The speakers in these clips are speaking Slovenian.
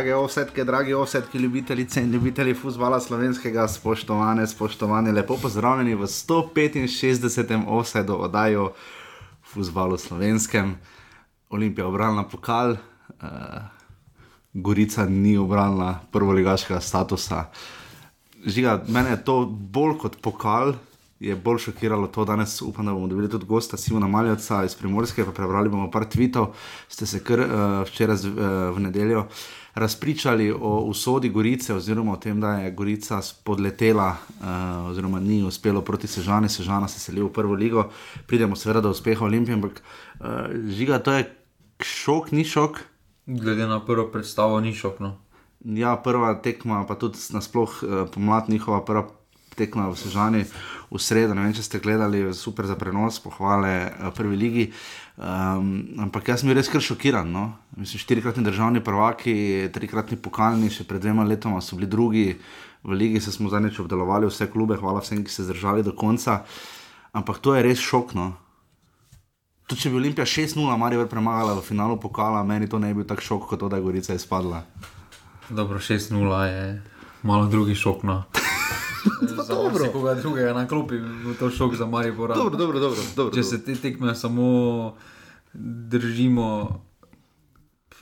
Drage osetke, dragi osetke, ljubitelice in ljubitelji futbola slovenskega, spoštovane, spoštovane, lepo pozdravljeni v 165. osedu oddajo futbola slovenskem. Olimpija obrala pokal, uh, Gorica ni obrala prvoligaškega statusa. Žiga, mene je to bolj kot pokal, je bolj šokiralo to, danes upam, da bomo dobili tudi gosta Simona Maljaca iz Primorske, pa prebrali bomo par tweetov, ste se kar uh, včeraj uh, v nedeljo razpričali o usodi Gorice, oziroma o tem, da je Gorica spodletela, uh, oziroma ni uspelo proti Sežani, Sežana se selila v prvo ligo, pridemo seveda do uspeha Olimpije, ampak uh, žiga, to je šok, ni šok. Glede na prvo predstavo, ni šok. No. Ja, prva tekma, pa tudi nasplošno uh, pomlad njihova prva tekma v Sežani v sredo. Ne vem, če ste gledali, super za prenos, pohvale uh, prvi ligi. Um, ampak jaz sem res kar šokiran. No? Mislim, štirikratni državni prvaki, trikratni pokalni, še pred dvema letoma so bili drugi v ligi, se smo zadnjič obdelovali vse klube, hvala vsem, ki ste zdržali do konca. Ampak to je res šokno. Tudi če bi Olimpija 6-0 Marijo premagala v finalu pokala, meni to ne bi bil tako šok, kot to, da je Gorica izpadla. Dobro, 6-0 je malo drugi šok. No. za dobro. koga drugega na klopi, bo to šok za Marijo Bora. Dobro, dobro, dobro, dobro, Če se te tekme samo držimo,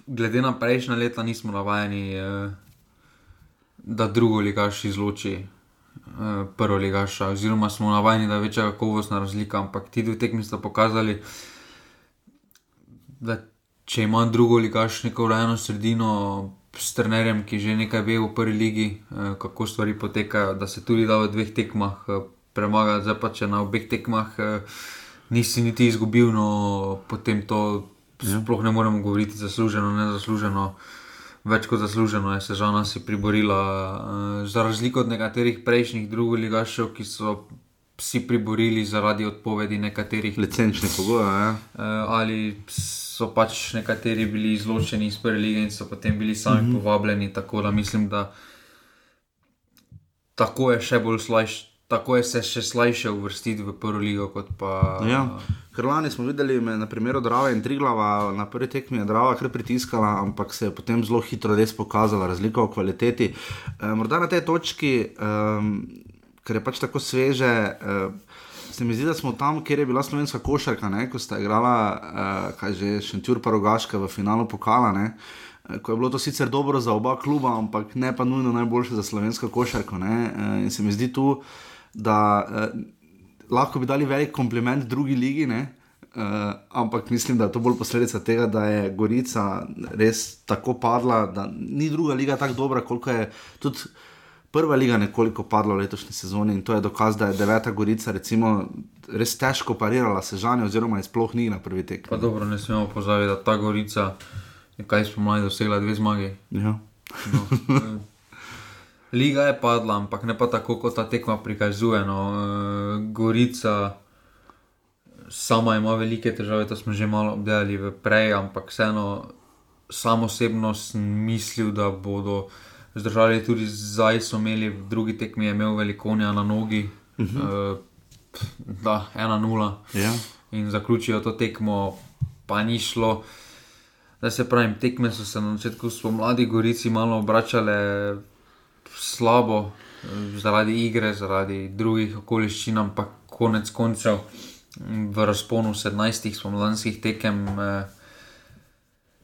glede na prejšnja leta, nismo navajeni, eh, da drugo ligaš izloči. eh, Prvo ligaša, oziroma smo navajeni, da je večja kakovostna razlika, ampak ti dve tekmi sta pokazali, da če ima drugo ligaš neko urejeno sredino, s trenerjem, ki že nekaj ve v prvi ligi, eh, kako stvari potekajo, da se tudi da v dveh tekmah eh, premaga, zdaj pa če na obeh tekmah eh, nisi niti izgubil, no potem to sploh ne moremo govoriti zasluženo, ne zasluženo. Več kot zasluženo je sežana si priborila, za razliko od nekaterih prejšnjih drugih ligašev, ki so si priborili zaradi odpovedi nekaterih Licenčne pogoje. Ja. Ali so pač nekateri bili izločeni iz prve lige in so potem bili sami mm. -hmm. povabljeni. Tako da mislim, da tako je še bolj slajš. Tako je se še slajše uvrstiti v prvo ligo, kot pa. Ja. Ker lani smo videli, me, na primeru Drave in Triglava, na prvi tekmi je Drava kar pritiskala, ampak se je potem zelo hitro res pokazala razlika v kvaliteti. E, morda na tej točki, um, ker je pač tako sveže. E, Se mi zdi, da smo tam, kjer je bila slovenska košarka, ne, ko sta igrala, uh, kaj že Šentjur, pa Rogaška v finalu pokala. Ne, eh, Ko je bilo to sicer dobro za oba kluba, ampak ne pa nujno najboljše za slovensko košarko. Ne? eh, In se mi zdi tu, da eh, lahko bi dali velik kompliment drugi ligi, ne? Uh, ampak mislim, da je to bolj posledica tega, da je Gorica res tako padla, da ni druga liga tako dobra, koliko je tudi prva liga nekoliko padla v letošnji sezoni. In to je dokaz, da je deveta Gorica recimo, res težko parirala sežanje, oziroma je sploh ni na prvi tek. Pa dobro, ne smemo pozabiti, da ta Gorica je kaj spomladi dosegla dve zmagi. Ja. No, Liga je padla, ampak ne pa tako, kot ta tekma prikazuje. No. Eh, Gorica sama ima velike težave, to smo že malo obdelali v prej, ampak vseeno, sam osebno sem mislil, da bodo zdržali tudi zdaj, so imeli v drugi tekmi, je imel velikonja na nogi, uh -huh. da 1-0 Ja. in zaključijo to tekmo, pa ni šlo. Da se pravim, tekme so se na začetku spomladi Gorici malo obračale slabo, eh, zaradi igre, zaradi drugih okoliščin, ampak konec koncev m, v razponu 17 spomladanskih tekem eh,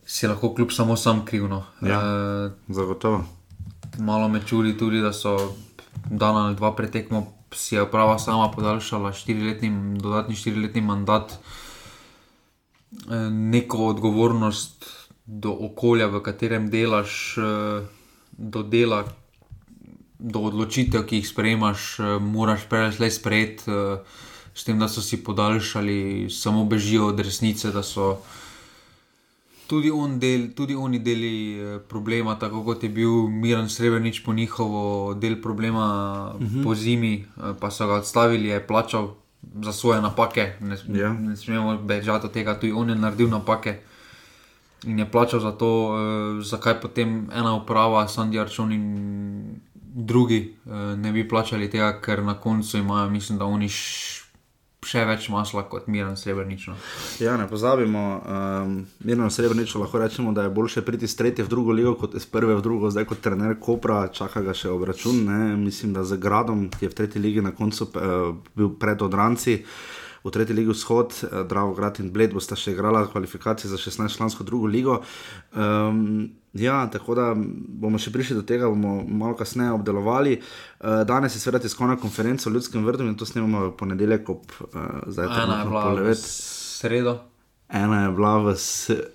si lahko kljub samo sam krivno. Ja. Eh, Zagotovo. Malo me čudi tudi, da so dan ali dva pretekmo, si je uprava sama podaljšala štiriletni, dodatni štiriletni mandat, eh, neko odgovornost do okolja, v katerem delaš, eh, do dela, do odločitev, ki jih sprejemaš, eh, moraš prej sprejeti. eh, S tem, da so si podaljšali, samo bežijo od resnice, da so tudi, on del, tudi oni deli eh, problema, tako kot je bil Miren Srebrenic po njihovo del problema uh -huh. po zimi, eh, pa so ga odstavili, je plačal za svoje napake. Ne, Ja. ne smemo bežati od tega, tudi on je naredil napake. In je plačal za to, eh, zakaj potem ena uprava, Sandy Arčon in drugi eh, ne bi plačali tega, ker na koncu imajo, mislim, da oni še več masla kot Miren Srebrenično. Ja, ne pozabimo, um, Mirno Srebrenično lahko rečemo, da je boljše priti iz tretje v drugo ligo kot iz prve v drugo, zdaj kot trener Kopra, čaka ga še obračun. Ne? Mislim, da z Gradom, ki je v tretji ligi na koncu uh, bil pred odranci. V tretji ligi vzhod, Dravo Grad in Bled bosta še igrala kvalifikacije za 16-člansko drugo ligo. Um, Ja, tako da bomo še prišli do tega, bomo malo kasneje obdelovali. Uh, danes je seveda tiskovna konferenca v Ljudskem vrtu in to snemamo v ponedeljek, ob uh, zdaj je bila v sredo. Ena je bila v,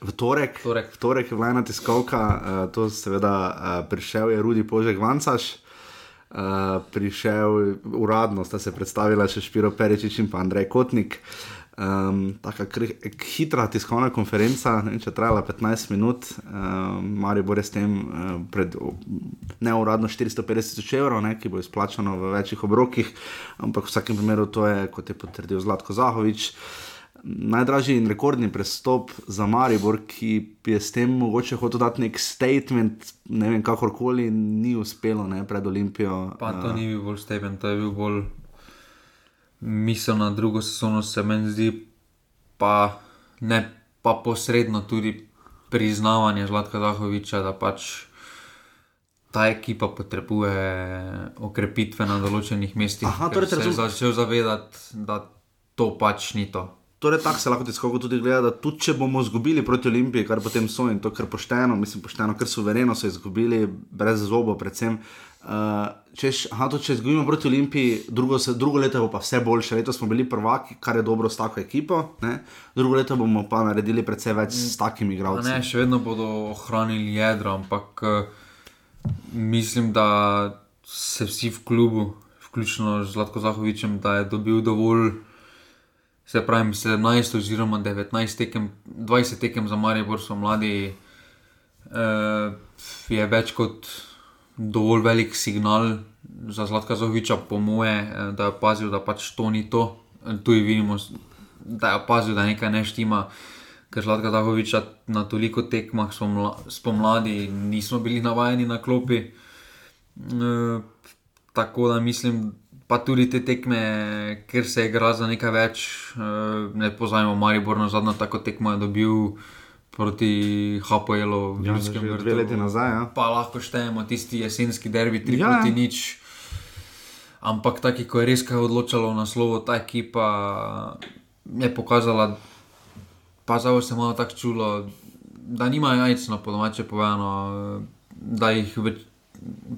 v torek. torek. V torek je bila ena tiskovka, uh, to seveda uh, prišel je Rudi Požek Vancaš. Uh, prišel uradno, sta se predstavila še Špiro Perečič in pa Andrej Kotnik. Uh, Um, Tako hitra tiskovna konferenca, ne vem, če trajala 15 minut, um, Marijo bo res tem uh, pred neuradno 450 tisoč evrov, ne, ki bo izplačano v večjih obrokih, ampak v vsakem primeru to je, kot je potrdil Zlatko Zahovič, najdražji in rekordni prestop za Maribor, ki je s tem mogoče hotel dati nek statement, ne vem, kakorkoli ni uspelo ne, pred Olimpijo. Pa to uh, ni bil bolj statement, to je bil bolj misel na drugo sezono, se meni zdi, pa ne pa posredno tudi priznavanje Zlatka Zahoviča, da pač ta ekipa potrebuje okrepitve na določenih mestih. Aha, torej se je začel zavedati, da to pač ni to. Torej, tako se lahko tudi gleda, da tudi če bomo izgubili proti Olimpiji, kar potem so in to, kar pošteno, mislim, pošteno, ker suvereno so izgubili, brez zobo, predvsem. Uh, češ, aha, to, če izgubimo proti Olimpiji, drugo, se, drugo leto bo pa vse boljše. Leto smo bili prvaki, kar je dobro s tako ekipo, ne? drugo leto bomo pa naredili predvsej več s takimi igralci. Ne, še vedno bodo ohranili jedro, ampak uh, mislim, da se vsi v klubu, vključno z Zlatko Zahovičem, da je dobil dovolj se pravi, 17 oziroma 19 tekem, 20 tekem za Maribor, so mladi, uh, je več kot dovolj velik signal za Zlatka Zoviča, po moje, uh, da je opazil, da pač to ni to. Tu vidimo, da je opazil, da nekaj ne štima. Ker Zlatka Zahoviča na toliko tekmah spomladi nismo bili navajeni na klopi. E, tako da mislim, pa tudi te tekme, ker se je igral za nekaj več, uh, ne pozajmo, Maribor na zadnjo tako tekmo je dobil proti Hapoelu, ja, Ljudskem vrtu. Dve leti nazaj. Ja. Pa lahko štejemo tisti jesenski derbi, tri ja. proti nič. Ampak taki, ko je res kaj odločalo v naslovu, ta ekipa je pokazala, pa zelo se malo tako čulo, da nimajo jajc na podomače povedano, da jih več,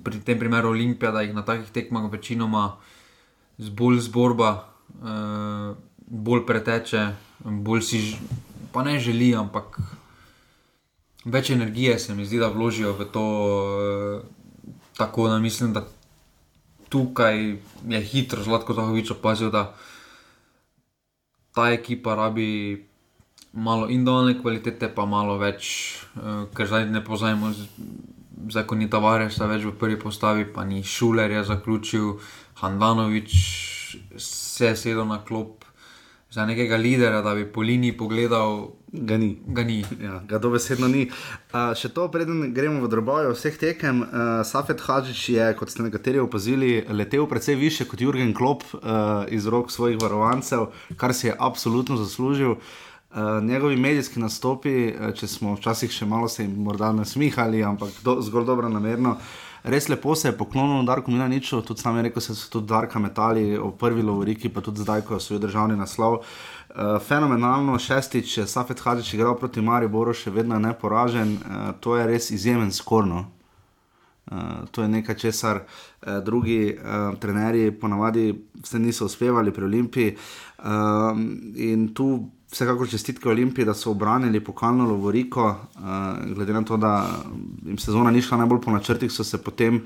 pri tem primeru Olimpija, da jih na takih tekmah večinoma bolj zborba, uh, bolj preteče, bolj si, pa ne želi, ampak več energije se mi zdi, da vložijo v to. Uh, tako da mislim, da tukaj je hitro, zelo zahovič opazil, da ta ekipa rabi. Malo individualne kvalitete, pa malo več, uh, ker zdaj ne poznamo, zakonita varja, več v prvi postavi, pa ni šuler, je zaključil, Handanovič se je sedel na klop za nekega lidera, da bi po liniji pogledal. Ga ni. Ga, ni. Ja, ga dobesedno ni. Uh, še to, preden gremo v droboje vseh tekem, uh, Safet Hadžič je, kot ste nekateri opazili, letel precej više kot Jurgen Klop uh, iz rok svojih varovancev, kar si je absolutno zaslužil. Uh, njegovi medijski nastopi, če smo včasih še malo se jim morda nasmihali, ampak do, zgolj dobro namerno. Uh, res lepo se je poklonil Darku Milaniču, tudi sam je rekel, da so tudi Darka metali v prvi lovoriki, pa tudi zdaj, ko so jo državni naslov. Uh, fenomenalno, šestič, Safet Hadžič igral proti Mariboru, še vedno je neporažen, uh, to je res izjemen skorno. Uh, to je nekaj, česar uh, drugi uh, trenerji ponavadi niso uspevali pri Olimpiji. Uh, in tu Vsekakor čestitke Olimpiji, da so obranili pokalno Lovoriko, uh, glede na to, da jim sezona ni šla najbolj po načrtih, so se potem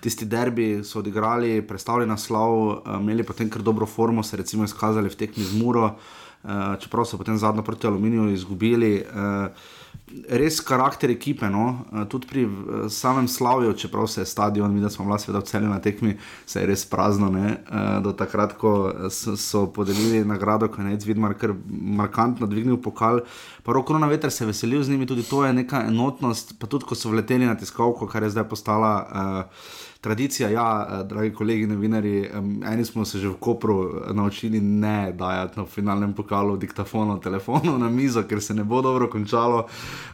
tisti derbi odigrali, predstavili naslov, uh, imeli potem kar dobro formo, se recimo izkazali v tekmi z Muro, uh, čeprav so potem zadnjo proti Aluminiju izgubili. Uh, res karakter ekipe. No? Uh, tudi pri uh, samem Slavju, čeprav se je stadion, mi da smo vlasti v celju na tekmi, se je res prazno. Uh, do takrat, ko so podelili nagrado, ko je Nec Vidmar kar markantno dvignil pokal. Pa roko na veter se je veselil z njimi, tudi to je neka enotnost. Pa tudi, ko so vleteli na tiskovko, kar je zdaj postala. Uh, tradicija, ja, eh, dragi kolegi, novinari, eni smo se že v Kopru eh, naučili ne dajati na finalnem pokalu diktafonu, telefonu na mizo, ker se ne bo dobro končalo.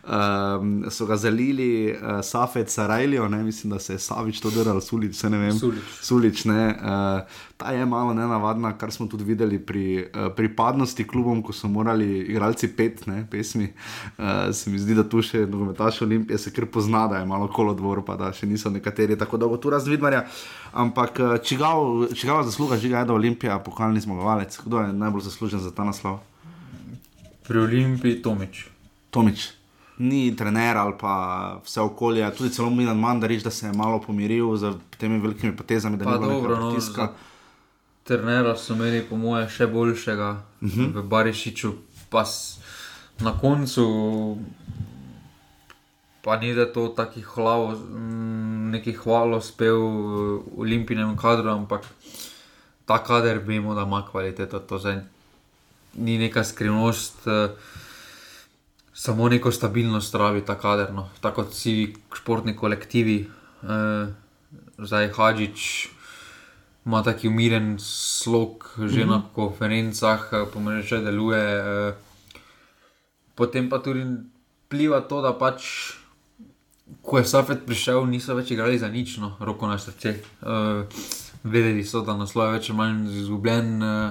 Um, so ga zalili, uh, Safet, Sarajlijo, mislim, da se je Savič to delal, Sulič, se ne vem. Sulič. Sulič ne, uh, ta je malo nenavadna, kar smo tudi videli pri uh, pripadnosti klubom, ko so morali igralci pet ne, pesmi. Uh, se mi zdi, da tu še nogometaš Olimpije se kar pozna, da je malo kolodvor, pa da še niso nekateri tako dolgo tu raz vidmarja. Ampak eh, čigava zasluga žiga je, da je Olimpija pokalni zmagovalec? Kdo je najbolj zaslužen za ta naslov? Pri Olimpiji Tomič. Tomič. Ni trener ali pa vse okolje, tudi celo Milan Mandarič, da se je malo pomiril z temi velikimi potezami, da pa ne bo bilo tiska. Trenera so imeli, po moje, še boljšega uh mhm. -huh. v Barišiču, pa na koncu pa ni da to taki hlavo, mm, neki hvalo spev v olimpijskem kadru, ampak ta kader vemo, da ima kvaliteto. To zdaj ni neka skrivnost, eh, samo neko stabilnost pravi ta kader. No. Tako kot vsi športni kolektivi, eh, zdaj Hadžič. Ma taki umiren slog, že mm -hmm. na konferencah, eh, pomeni, že deluje. Potem pa tudi pliva to, da pač ko je Safet prišel, niso več igrali za nič, no, roko na srce. Uh, vedeli so, da naslov je več ali manj izgubljen. Uh,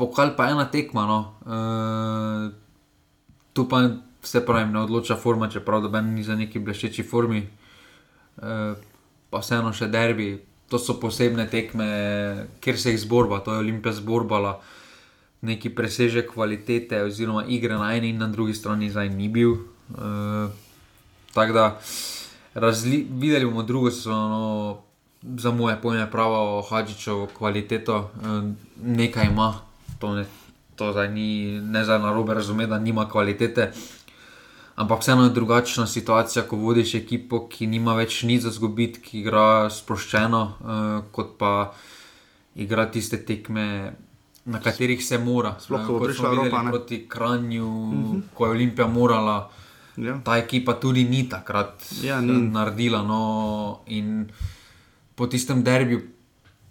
pokal pa ena tekma. No. Uh, tu pa vse pravi, ne odloča forma, čeprav da ni za neki bleščeči formi. Uh, pa vseeno še derbi. To so posebne tekme, kjer se jih zborba, to je Olimpija zborbala. Neki presežek kvalitete, oziroma igre na eni in na drugi strani, zdaj ni bil. Uh, Tako da razli, videli bomo drugo sezono, za moje pojme, pravo Hadžičevo kvaliteto, nekaj ima, to ne, to zdaj ni, ne za narobe razumeti, da nima kvalitete. Ampak vseeno je drugačna situacija, ko vodiš ekipo, ki nima več nič za zgubiti, ki igra sproščeno, uh, kot pa igra tiste tekme, na katerih se mora. Sploh, ko je šlo proti Kranju, uh -huh. ko je Olimpija morala. Ja. Ta ekipa tudi ni takrat ja, ni. naredila. No, in po tistem derbiju,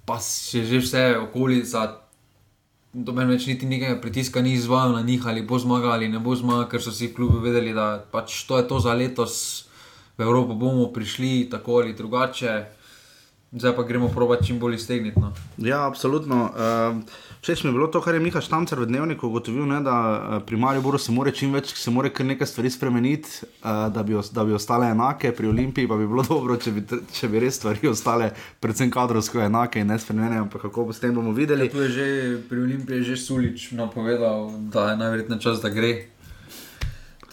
pa se že vse okolica, do meni več niti nekaj pritiska ni izvajal na njih, ali bo zmagal ali ne bo zmagal, ker so si klubi vedeli, da pač to je to za letos, v Evropo bomo prišli tako ali drugače. Zdaj pa gremo provat čim bolj iztegniti. No. Ja, absolutno. Uh, Všeč mi je bilo to, kar je Miha Štancer v dnevniku ugotovil, ne, da eh, pri Mariboru se mora čim več, se mora kar nekaj stvari spremeniti, uh, da, bi, da bi ostale enake, pri Olimpiji pa bi bilo dobro, če bi, če bi res stvari ostale, predvsem kadrovsko enake in ne spremenjene, ampak kako bo s tem bomo videli. Ja, že, pri Olimpiji je že Sulič napovedal, da je najverjetneje čas, da gre.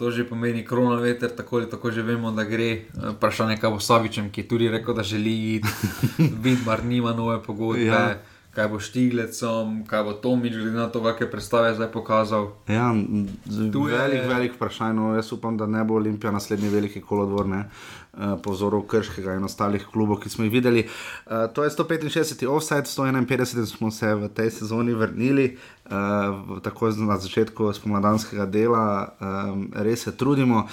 To že pomeni korona veter, tako ali tako že vemo, da gre. Eh, vprašanje je, kaj bo Savičem, ki je tudi rekel, da želi iti, da nima nove pogodbe. Ja kaj bo Štiglecom, kaj bo Tomič, glede na to, kakšne predstave zdaj pokazal. Ja, tu je velik, velik vprašanje. No, jaz upam, da ne bo Olimpija naslednji veliki kolodvor, ne, uh, po vzoru Krškega in ostalih klubov, ki smo jih videli. Uh, to je 165, offside, 151 smo se v tej sezoni vrnili, uh, tako na začetku spomladanskega dela, um, res se trudimo.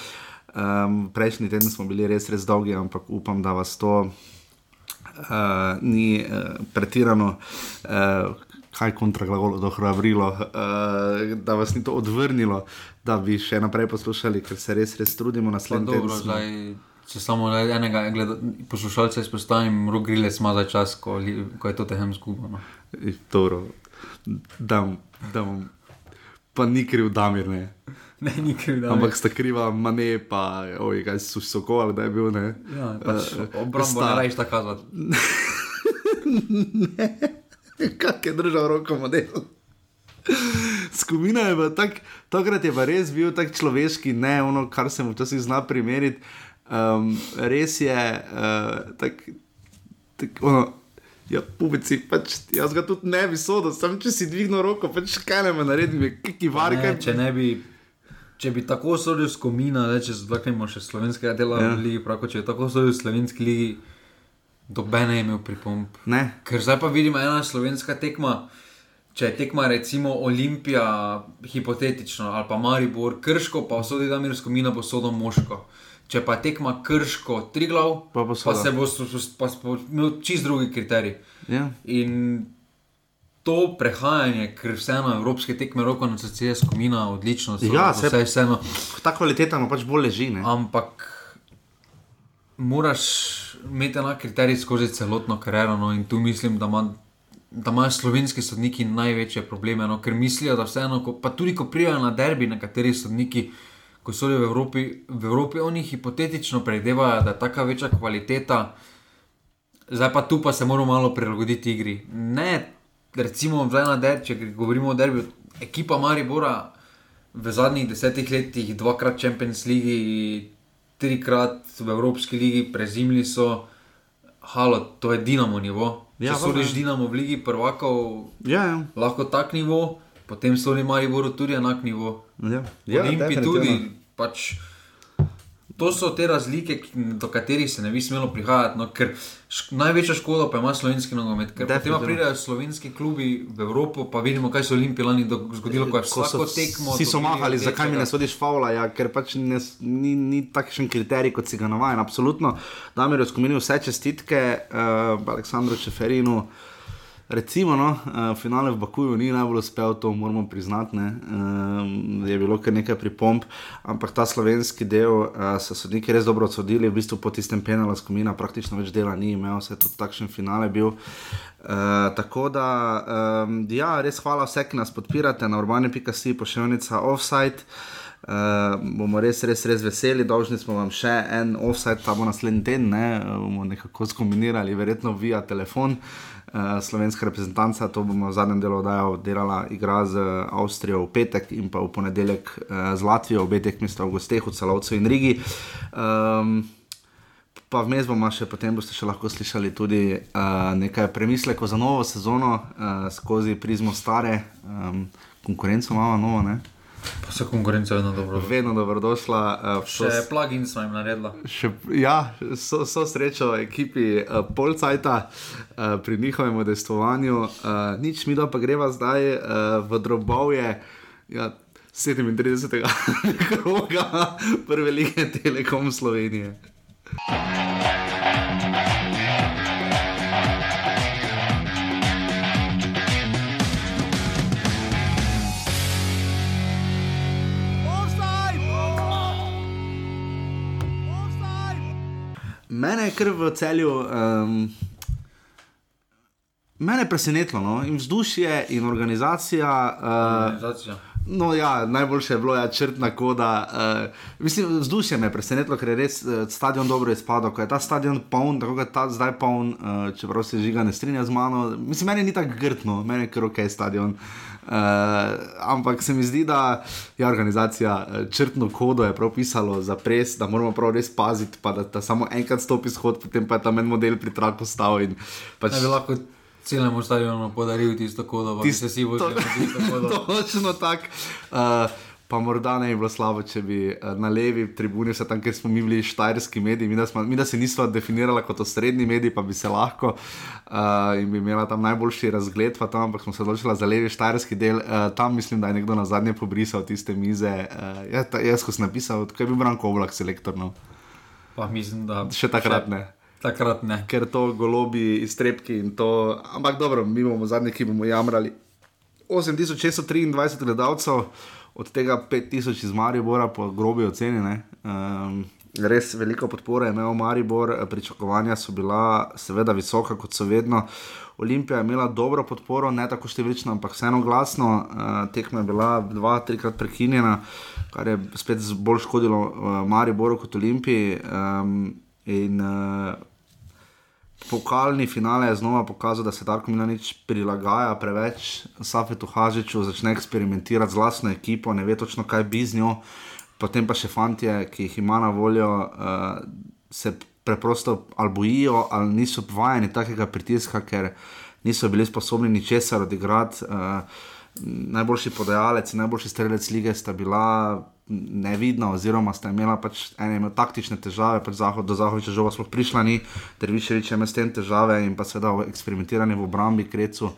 Um, prejšnji teden smo bili res, res dolgi, ampak upam, da vas to uh, ni uh, pretirano, uh, kaj kontraglavolo dohrabrilo, uh, da vas ni to odvrnilo, da bi še naprej poslušali, ker se res, res trudimo na sledeč. Če samo enega poslušalca izpostavim, rogrile smo za čas, ko, ko je to tehem zgubano. Dobro, da vam pa ni kriv, da mir ne. Ne, ni kriv, da. Ampak sta kriva, mane, pa oj, kaj so se okovali, da je bil ne. Ja, pač uh, obrambo sta... ne rajš tako kazati. ne, kak je držal roko model. Skupina je bila tak, tokrat je pa res bil tak človeški, ne ono, kar se mu včasih zna primeriti. Um, res je, uh, tak, tak, ono, ja, pubici, pač, jaz ga tudi ne bi sodel, sem če si dvignil roko, pač kaj ne me naredi, ki varika. Če ne bi če bi tako sodil skomina, da če zdaknemo še slovenskega dela Ja. v ligi, prav, če bi tako sodil v slovenski ligi, doben je imel pripomp. Ne, Ker zdaj pa vidimo ena slovenska tekma. Če je tekma recimo Olimpija, hipotetično, ali pa Maribor, Krško, pa vsodi da mirsko mina bo sodo moško. Če pa tekma Krško, Triglav, Pa bo pa se s- pa se bo imel čist drugi kriterij. ja. In to prehajanje, ker vseeno evropske tekme roko na srce je skomina odlično, so, Ja, saj- vse vseeno. ta kvaliteta mu pač bolj leži. Ne? Ampak moraš imeti enak kriterij skozi celotno kariero. No, in tu mislim, da, ima, da imajo slovenski sodniki največje probleme, no, ker mislijo, da vseeno, ko, pa tudi ko prijajo na derbi, nekateri sodniki, ko so v Evropi, v Evropi oni hipotetično predevajo, da je taka večja kvaliteta. Zdaj pa tu pa se moramo malo prilagoditi igri. Ne, recimo, zdaj na derbi, če govorimo o derbi, ekipa Maribora v zadnjih desetih letih, dvakrat Champions League, trikrat v Evropski ligi, prezimili so, halo, to je Dinamo nivo. Ja, Če valjda. sodiš Dinamo v ligi prvakov, Ja, ja. lahko tak nivo, potem sodi Mariboru tudi enak nivo. ja. Ja, definitivno. tudi. Pač, to so te razlike, do katerih se ne bi smelo prihajati. No, ker največja škoda pa ima slovenski nogomet. Ker potem pridejo slovenski klubi v Evropo, pa vidimo, kaj so Olimpiji lani zgodilo, ko je Ko vsako so tekmo. Vsi so mahali, zakaj mi ne sodiš faula, ja, ker pač ne, ni, ni takšen kriterij, kot si ga navajen. Absolutno, Damir je skomenil vse čestitke uh, Aleksandru Čeferinu. Recimo, no, uh, finale v Bakuju ni najbolj uspel, to moramo priznati. Um, je bilo kar nekaj pripomb, ampak ta slovenski del uh, so sodniki res dobro odsodili, v bistvu po tistem penalu skomina praktično več dela ni imel, se je tudi takšen finale bil. Uh, tako da, um, ja, res hvala vsem, ki nas podpirate na urbane.si, pošiljnica offside. Uh, bomo res, res, res veseli, dolžni smo vam še en offside, ta bo naslednji teden, ne, uh, bomo nekako skombinirali, verjetno via telefon. Uh, slovenska reprezentanca, to bomo v zadnjem delu oddaja delala, igra z Avstrijo v petek in pa v ponedeljek uh, z Latvijo, obe tekmi sta v gosteh, v Celovcu in Rigi. Um, Pa vmes bomo še potem boste še lahko slišali tudi uh, nekaj premislekov za novo sezono uh, skozi prizmo stare, um, konkurenco imamo novo, ne? Pa se konkurenca vedno dobro. Vedno dobrodošla. Uh, Še plugin smo jim naredili. Ja, so, so srečo ekipi uh, Polcajta uh, pri njihovem udejstvovanju. Uh, nič mi da pa greva zdaj uh, v drobovje ja, 37. kroga prve lige Telekom Slovenije. Je kar v celju. Um, Mene je presenetilo, no? in vzdušje, in organizacija. Uh, Organizacija. No, ja, najboljše je bilo ja, črtna koda. Uh, mislim, vzdušje me je presenetilo, ker je res uh, stadion dobro izpadel. Ko je ta stadion poln, tako kot je ta zdaj poln, uh, čeprav se žiga ne strinja z mano. Mislim, meni ni tako grdno, meni je kar ok stadion. Uh, ampak se mi zdi, da je organizacija uh, črtno kodo je pisalo za pres, da moramo prav res paziti, pa da, da samo enkrat stopi shod, potem pa je tam en model pri traku stal. in Pač, Ne bi lahko celemu stadionu podaril tisto kodo, Tisto- se si vozil na tisto kodo. Točno tako. Uh, pa morda ne bi bilo slabo, če bi uh, na levi tribuni, vse tam, kjer smo mi bili štajerski mediji, mi da, smo, mi da se nismo definirali kot osrednji mediji, pa bi se lahko uh, in bi imela tam najboljši razgled, pa tam, ampak smo se odločili za levi štajerski del. Uh, tam mislim, da je nekdo na zadnje pobrisal tiste mize. Uh, ja, ta, jaz, ko sem napisal, je bil Branko Oblak selektor. No. Pa mislim, da Še takrat ne. Takrat ne. ker to golobi, iztrebki in to. Ampak dobro, mi bomo zadnji, ki bomo jamrali. 8623 gledalcev, od tega 5000 iz Maribora, po grobi oceni. Um, res veliko podpore je imel Maribor, pričakovanja so bila seveda visoka, kot so vedno. Olimpija je imela dobro podporo, ne tako številčno, ampak vseeno glasno. Uh, tekma je bila dva, trikrat prekinjena, kar je spet bolj škodilo uh, Mariboru kot Olimpiji. Um, in uh, Pokalni finale je znova pokazal, da se Darko Milanič prilagaja preveč Safetu Hažiču, začne eksperimentirati z vlastno ekipo, ne ve točno, kaj bi z njo. Potem pa še fantje, ki jih ima na voljo, uh, se preprosto ali bojijo, ali niso vajeni takega pritiska, ker niso bili sposobni ničesar odigrati. Uh, najboljši podajalec in najboljši strelec lige sta bila nevidna, oziroma sta imela pač ene imel taktične težave, pač zahod, do zahodnega žoga sploh prišla ni, ter više več ima s tem težave in pa seveda eksperimentiranje v obrambi, krecu.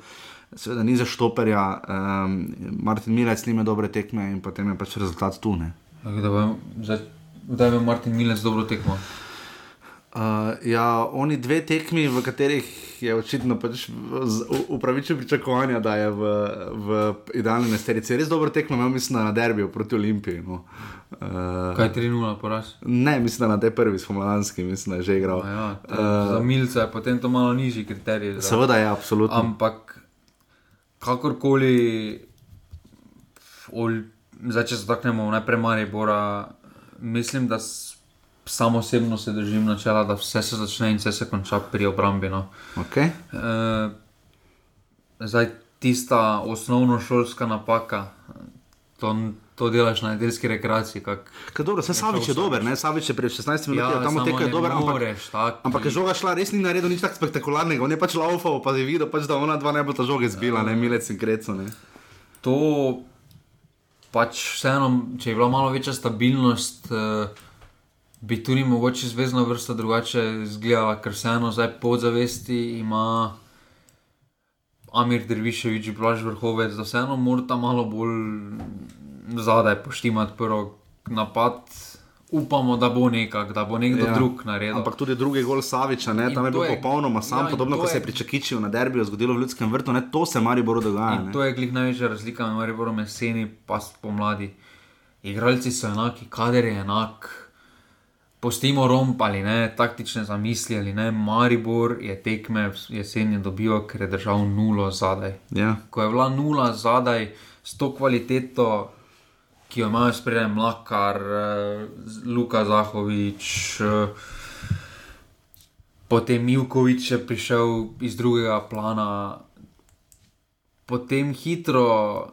Seveda ni za štoperja, um, Martin Milec nima dobre tekme in potem je pač rezultat tu. Ne. Da je Martin Milec dobro tekmo. Uh, ja, oni dve tekmi, v katerih je očitno pač upravičil pričakovanja, da je v, v idealni nesterici. Res dobro tekmo, imam mislim na derbiju proti Olimpiji. No. Uh, Kaj je 3-0 poraz? Ne, mislim na te prvi spomladanski, mislim, da je že igral. Ja, te, uh, za milce je potem to malo nižji kriterij. Da. Seveda je, absolutno. Ampak kakorkoli, zdaj če se taknemo najprej Maribora, mislim, da Samo osebno se držim načela, da vse se začne in vse se konča pri obrambi. No. Okay. E, zdaj, tista osnovna šolska napaka, to, to delaš na nedeljski rekreaciji. Vse Savič je dober, ne Savič je pred 16 minutami, ja, tam teka je dober. Moreš, ampak, ampak je žoga šla, res ni naredil nič tako spektakularnega, on je pač laufal, pa je videl, pač, da ona dva ne bo ta žoge zbila, ja. ne milec in kreco. Ne. To pač vseeno, če je bila malo večja stabilnost. Uh, bi tudi mogoče zvezdna vrsta drugače izgledala, ker vseeno zdaj podzavesti ima Amir Drviševič, Blaž Vrhovec, da vseeno mora ta malo bolj zadaj poštimati prvo napad. Upamo, da bo nekak, da bo nekdo ja, drug naredil. Ampak tudi drugi gol Saviča, ne, tam je bil popolnoma sam, ja, podobno kot se je pričakičil na derbiju, zgodilo v ljudskem vrtu, ne, to se Mariboru dogaja. To je glih največja razlika med Mariborom jeseni in spomladi. Igralci so enaki, kader je enak. Postimo romp ali ne, taktične zamisli ali ne, Maribor je tekme jeseni dobil, ker je držal nulo zadaj. Ja. Ko je bila nula zadaj s to kvaliteto, ki jo imajo spredaj Mlakar, eh, Luka Zahovič, eh, potem Milkovič je prišel iz drugega plana, potem hitro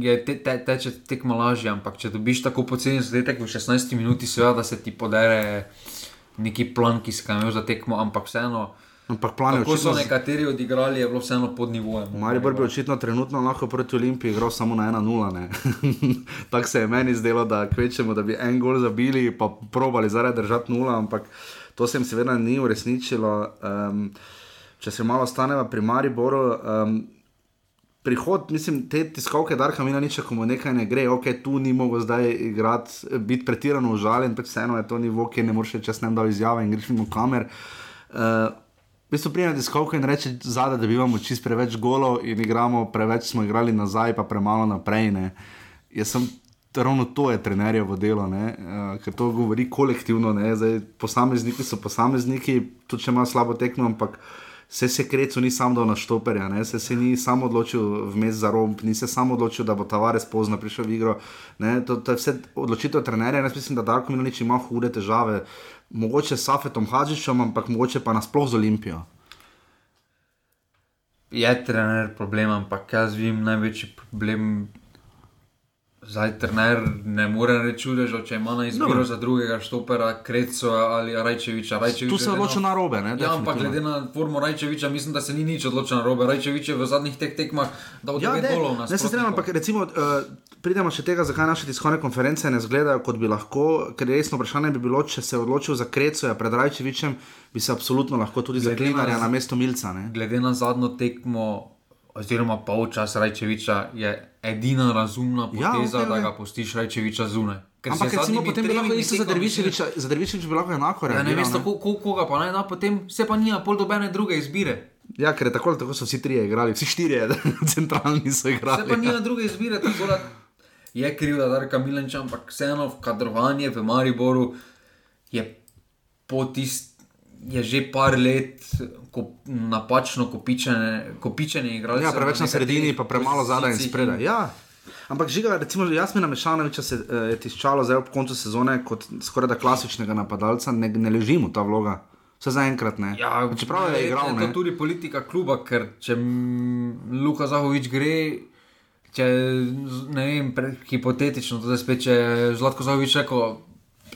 je te, te, teče tekmo lažje, ampak če dobiš tako poceni zadetek v 16 minuti, seveda da se ti podere neki plan, ki si ga imel za tekmo, ampak vseeno. Ampak plan je očitno. Ko so nekateri odigrali, je bilo vseeno pod nivojem. Mari bi očitno trenutno lahko proti Olimpiji igral samo na 1-0. Tako se je meni zdelo, da kvečemo, da bi en gol zabili, pa probali zaradi držati 0, ampak to se jim seveda ni uresničilo. Um, če se malo staneva pri Mariboru. Um, prihod, mislim, te tiskovke, da kam nič, ko mu nekaj ne gre, ok, tu ni mogel zdaj igrati, biti pretirano užaljen, pač vseeno je to nivo, ki ne moreš čez ne da izjave in greš mimo kamer. Uh, V bistvu prijemate skovke in reče zadaj, da imamo čist preveč golo in igramo preveč, smo igrali nazaj, pa premalo naprej. Ne. Jaz sem ravno to je trenerjevo delo, uh, ker to govori kolektivno, Zdaj, posamezniki so posamezniki, tudi če imajo slabo tekmo, ampak uh, se je krecu ni sam dal na štoperja, ne? se, se ni sam odločil vmes za romp, ni se sam odločil, da bo Tavares pozno prišel v igro. To, to je vse odločitev trenerja. Jaz mislim, da Darko Milanič ima hude težave, mogoče s Safetom Hadžičem, ampak mogoče pa nasploh z Olimpijo. Je trener problem, ampak jaz vidim največji problem Zdaj, trener ne more reči, da če ima na izbiro Dobre. za drugega štopera, Kreco ali Rajčeviča. Rajčeviča tu se odloča na robe. Ne, ja, ampak glede na formo Rajčeviča, mislim, da se ni nič odločil na robe. Rajčevič je v zadnjih teh tekmah dal ja, nekaj golov na sebe. Ne se strinjam, ampak recimo, uh, pridemo še tega, zakaj naše tiskovne konference ne zgledajo kot bi lahko, ker resno vprašanje bi bilo, če se je odločil za Kreco pred Rajčevičem, bi se absolutno lahko tudi za Klinarja na mesto Milca. Ne. Glede na zadnjo tekmo oziroma polčas Rajčeviča je edina razumna ja, poteza, ja, okay, da ga pustiš Rajčeviča zunaj. Ampak recimo, potem bi lahko isto za Drviševiča, za Drviševiča bi lahko enako rekel. Ja, ne veš, ko, ko, koga pa naj da, potem se pa nima pol dobene druge izbire. Ja, ker tako, tako so vsi trije igrali, vsi štirje centralni so igrali. Se pa nima druge izbire, tako da je kriv, da Darka Milenča, ampak vseeno kadrovanje v Mariboru je po tisti je že par let ko, napačno kopičene igralce. Ja, preveč na sredini, pa premalo zadaj in spredaj. Ja. Ampak žiga, recimo, jaz mi namešano, če se eh, je tiščalo zdaj ob koncu sezone kot skoraj da klasičnega napadalca, ne, ne ležimo ta vloga. Vse zaenkrat ne. Ja, Čeprav je igral. Je to tudi politika kluba, ker če Luka Zahovič gre, če ne vem, pre, hipotetično, to je spet, če Zlatko Zahovič rekel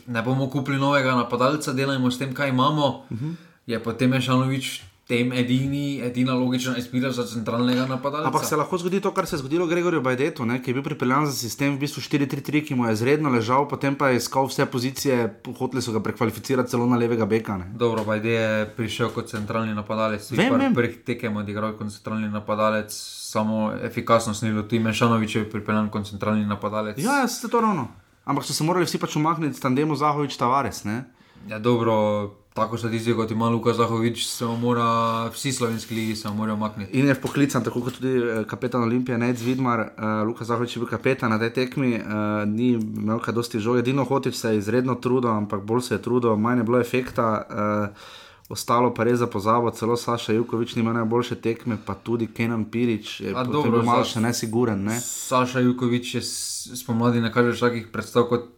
ne bomo kupili novega napadalca, delajmo s tem, kaj imamo. Uh mhm. -huh. Je potem je Šanovič tem edini, edina logična izbira za centralnega napadalca. Ampak se lahko zgodi to, kar se je zgodilo Gregorju Bajdetu, ne, ki je bil pripeljan za sistem v bistvu 4-3-3, ki mu je izredno ležal, potem pa je iskal vse pozicije, hoteli so ga prekvalificirati celo na levega beka. Ne. Dobro, Bajde je prišel kot centralni napadalec, Vem, vem. prvih tekem odigral kot centralni napadalec, samo efikasnost ni bilo, je Mešanovič je pripeljan kot centralni napadalec. Ja, ja, ste to ravno. Ampak so se morali vsi pač umakniti s tandemu Zahovič Tavares. Ne? Ja, dobro, tako statistiko kot ima Luka Zahovič, se mora, vsi slovenski ligi se morajo makniti. In je poklican, tako kot tudi eh, kapetan Olimpije, Nec Vidmar, uh, Luka Zahovič je bil kapetan na tej tekmi, uh, ni imel kaj dosti žog, edino hotič se je izredno trudil, ampak bolj se je trudil, manj je bilo efekta. Uh, Ostalo pa res za pozabo, celo Saša Jukovič nima najboljše tekme, pa tudi Kenan Pirič je dobro, bil malo še nesiguren. Ne? Saša Jukovič je spomladi ne kaže takih predstav kot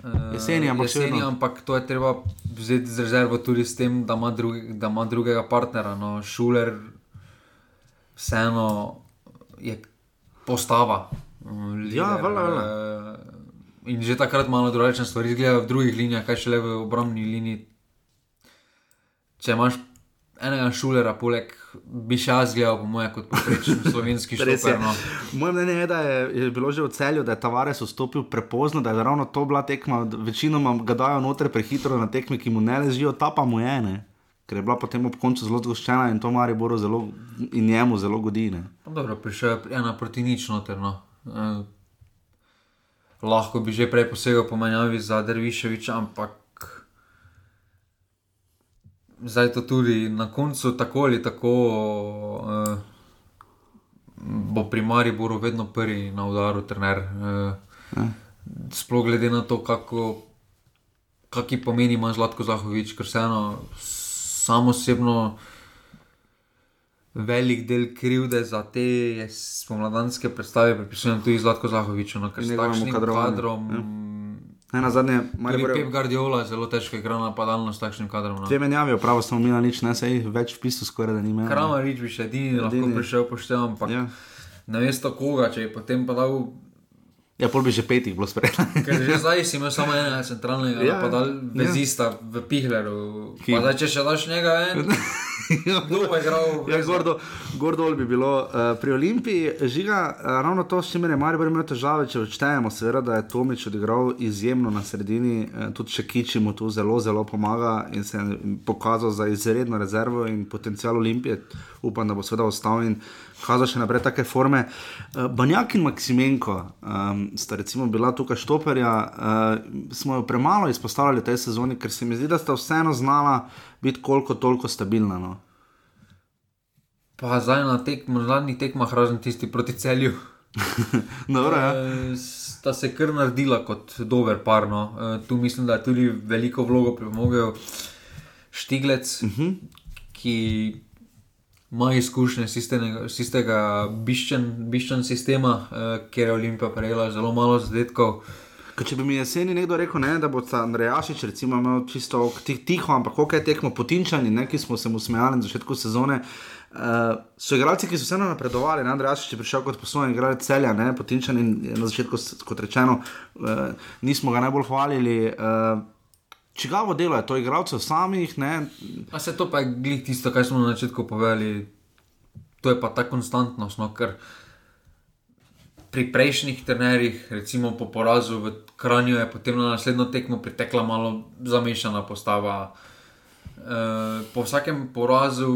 uh, Jeseni, ampak še jeseni, ampak to je treba vzeti z rezervo tudi s tem, da ima, drugi, da ima drugega partnera. No, Šuler, vseeno je postava. um, lider, Ja, valjda, valjda. eh, In že takrat malo drugačne stvari izgledajo v drugih linijah, kaj šele v obrambni liniji. Če imaš enega šulera, poleg bi še jaz gledal, po mojem, kot poprečen slovenski šofer. No. Moje mnenje je, da je, je bilo že v celju, da je Tavares vstopil prepozno, da je ravno to bila tekma. Večinoma ga dajo noter prehitro na tekme, ki mu ne ležijo, ta pa mu je, ne? ker je bila potem ob koncu zelo zgoščena in to Mariboru zelo in njemu zelo godi. Ne? No, Dobro, prišel je ena proti nič noter. No. Eh, lahko bi že prej posegel po menjavi za Derviševiča, ampak zdaj to tudi na koncu, tako ali tako, eh, bo pri Mariboru vedno prvi na udaru, trener. Eh, sploh glede na to, kako. Kaki pomeni ima Zlatko Zahovič, ker vseeno samo osebno velik del krivde za te spomladanske predstave pripisujem tudi Zlatko Zahoviču, no, ker s takšnim kadrom. Ne, na zadnje, Tudi Maribor Pep je Guardiola zelo težko igra napadalno s takšnim kadrom. No. dve menjavi, prav samo Mila nič, ne se jih več v bistvu skoraj da ni imel. Kramarič bi še edini, lahko Edini. prišel poštev, ampak ja. na mesto koga, če je potem pa dal. Ja, pol bi že petih bilo sprejeto. Že zdaj si imel samo enega centralnega Ja, ja, napadal, ja. vezista v Pihleru. Pa zdaj, če še daš njega en, kdo bo igral? Ja, Gordo, Gordo bi bilo uh, pri Olimpiji, žiga uh, ravno to, s čimer je Maribor imel težave, če odštejemo, seveda, da je Tomič odigral izjemno na sredini, uh, tudi če Kiči mu tu zelo, zelo pomaga in se je pokazal za izredno rezervo in potencial Olimpije. Upam, da bo seveda ostal in kazal še naprej take forme. Uh, Banjak in Maksimenko um, sta recimo bila tukaj štoperja, uh, smo jo premalo izpostavljali tej sezoni, ker se mi zdi, da sta vseeno znala biti koliko toliko stabilna. No. Pa zdaj na tekmo, zadnjih tekmah, razen tisti proti celju. Dobro, ja. Eh, Sta se kar naredila kot dober par. No. Eh, Tu mislim, da je tudi veliko vlogo pripomogel Štiglec, uh -huh. ki ima izkušnje iz istega- iz istega biščen, biščen sistema, eh, kjer je Olimpija prejela zelo malo zadetkov. Ker če bi mi jeseni nekdo rekel, ne, da bo Andrejašič recimo imel čisto tih- tiho, ampak kako je tekmo potinčani, ne, ki smo se mu smejali na začetku sezone. Uh, so igralci, ki so vseeno napredovali. Ne, Andrejašič je prišel kot poslovni igralec celja, ne, potinčani na začetku, kot rečeno, uh, nismo ga najbolj hvalili. Uh, Čigavo delo je to, igralcev samih, ne, A se to pa je glih tisto, kar smo na začetku povedali, to je pa ta konstantnost. No, ker pri prejšnjih trenerjih, recimo po porazu v Kranju, je potem na naslednjo tekmo pritekla malo zamešana postava. E, po vsakem porazu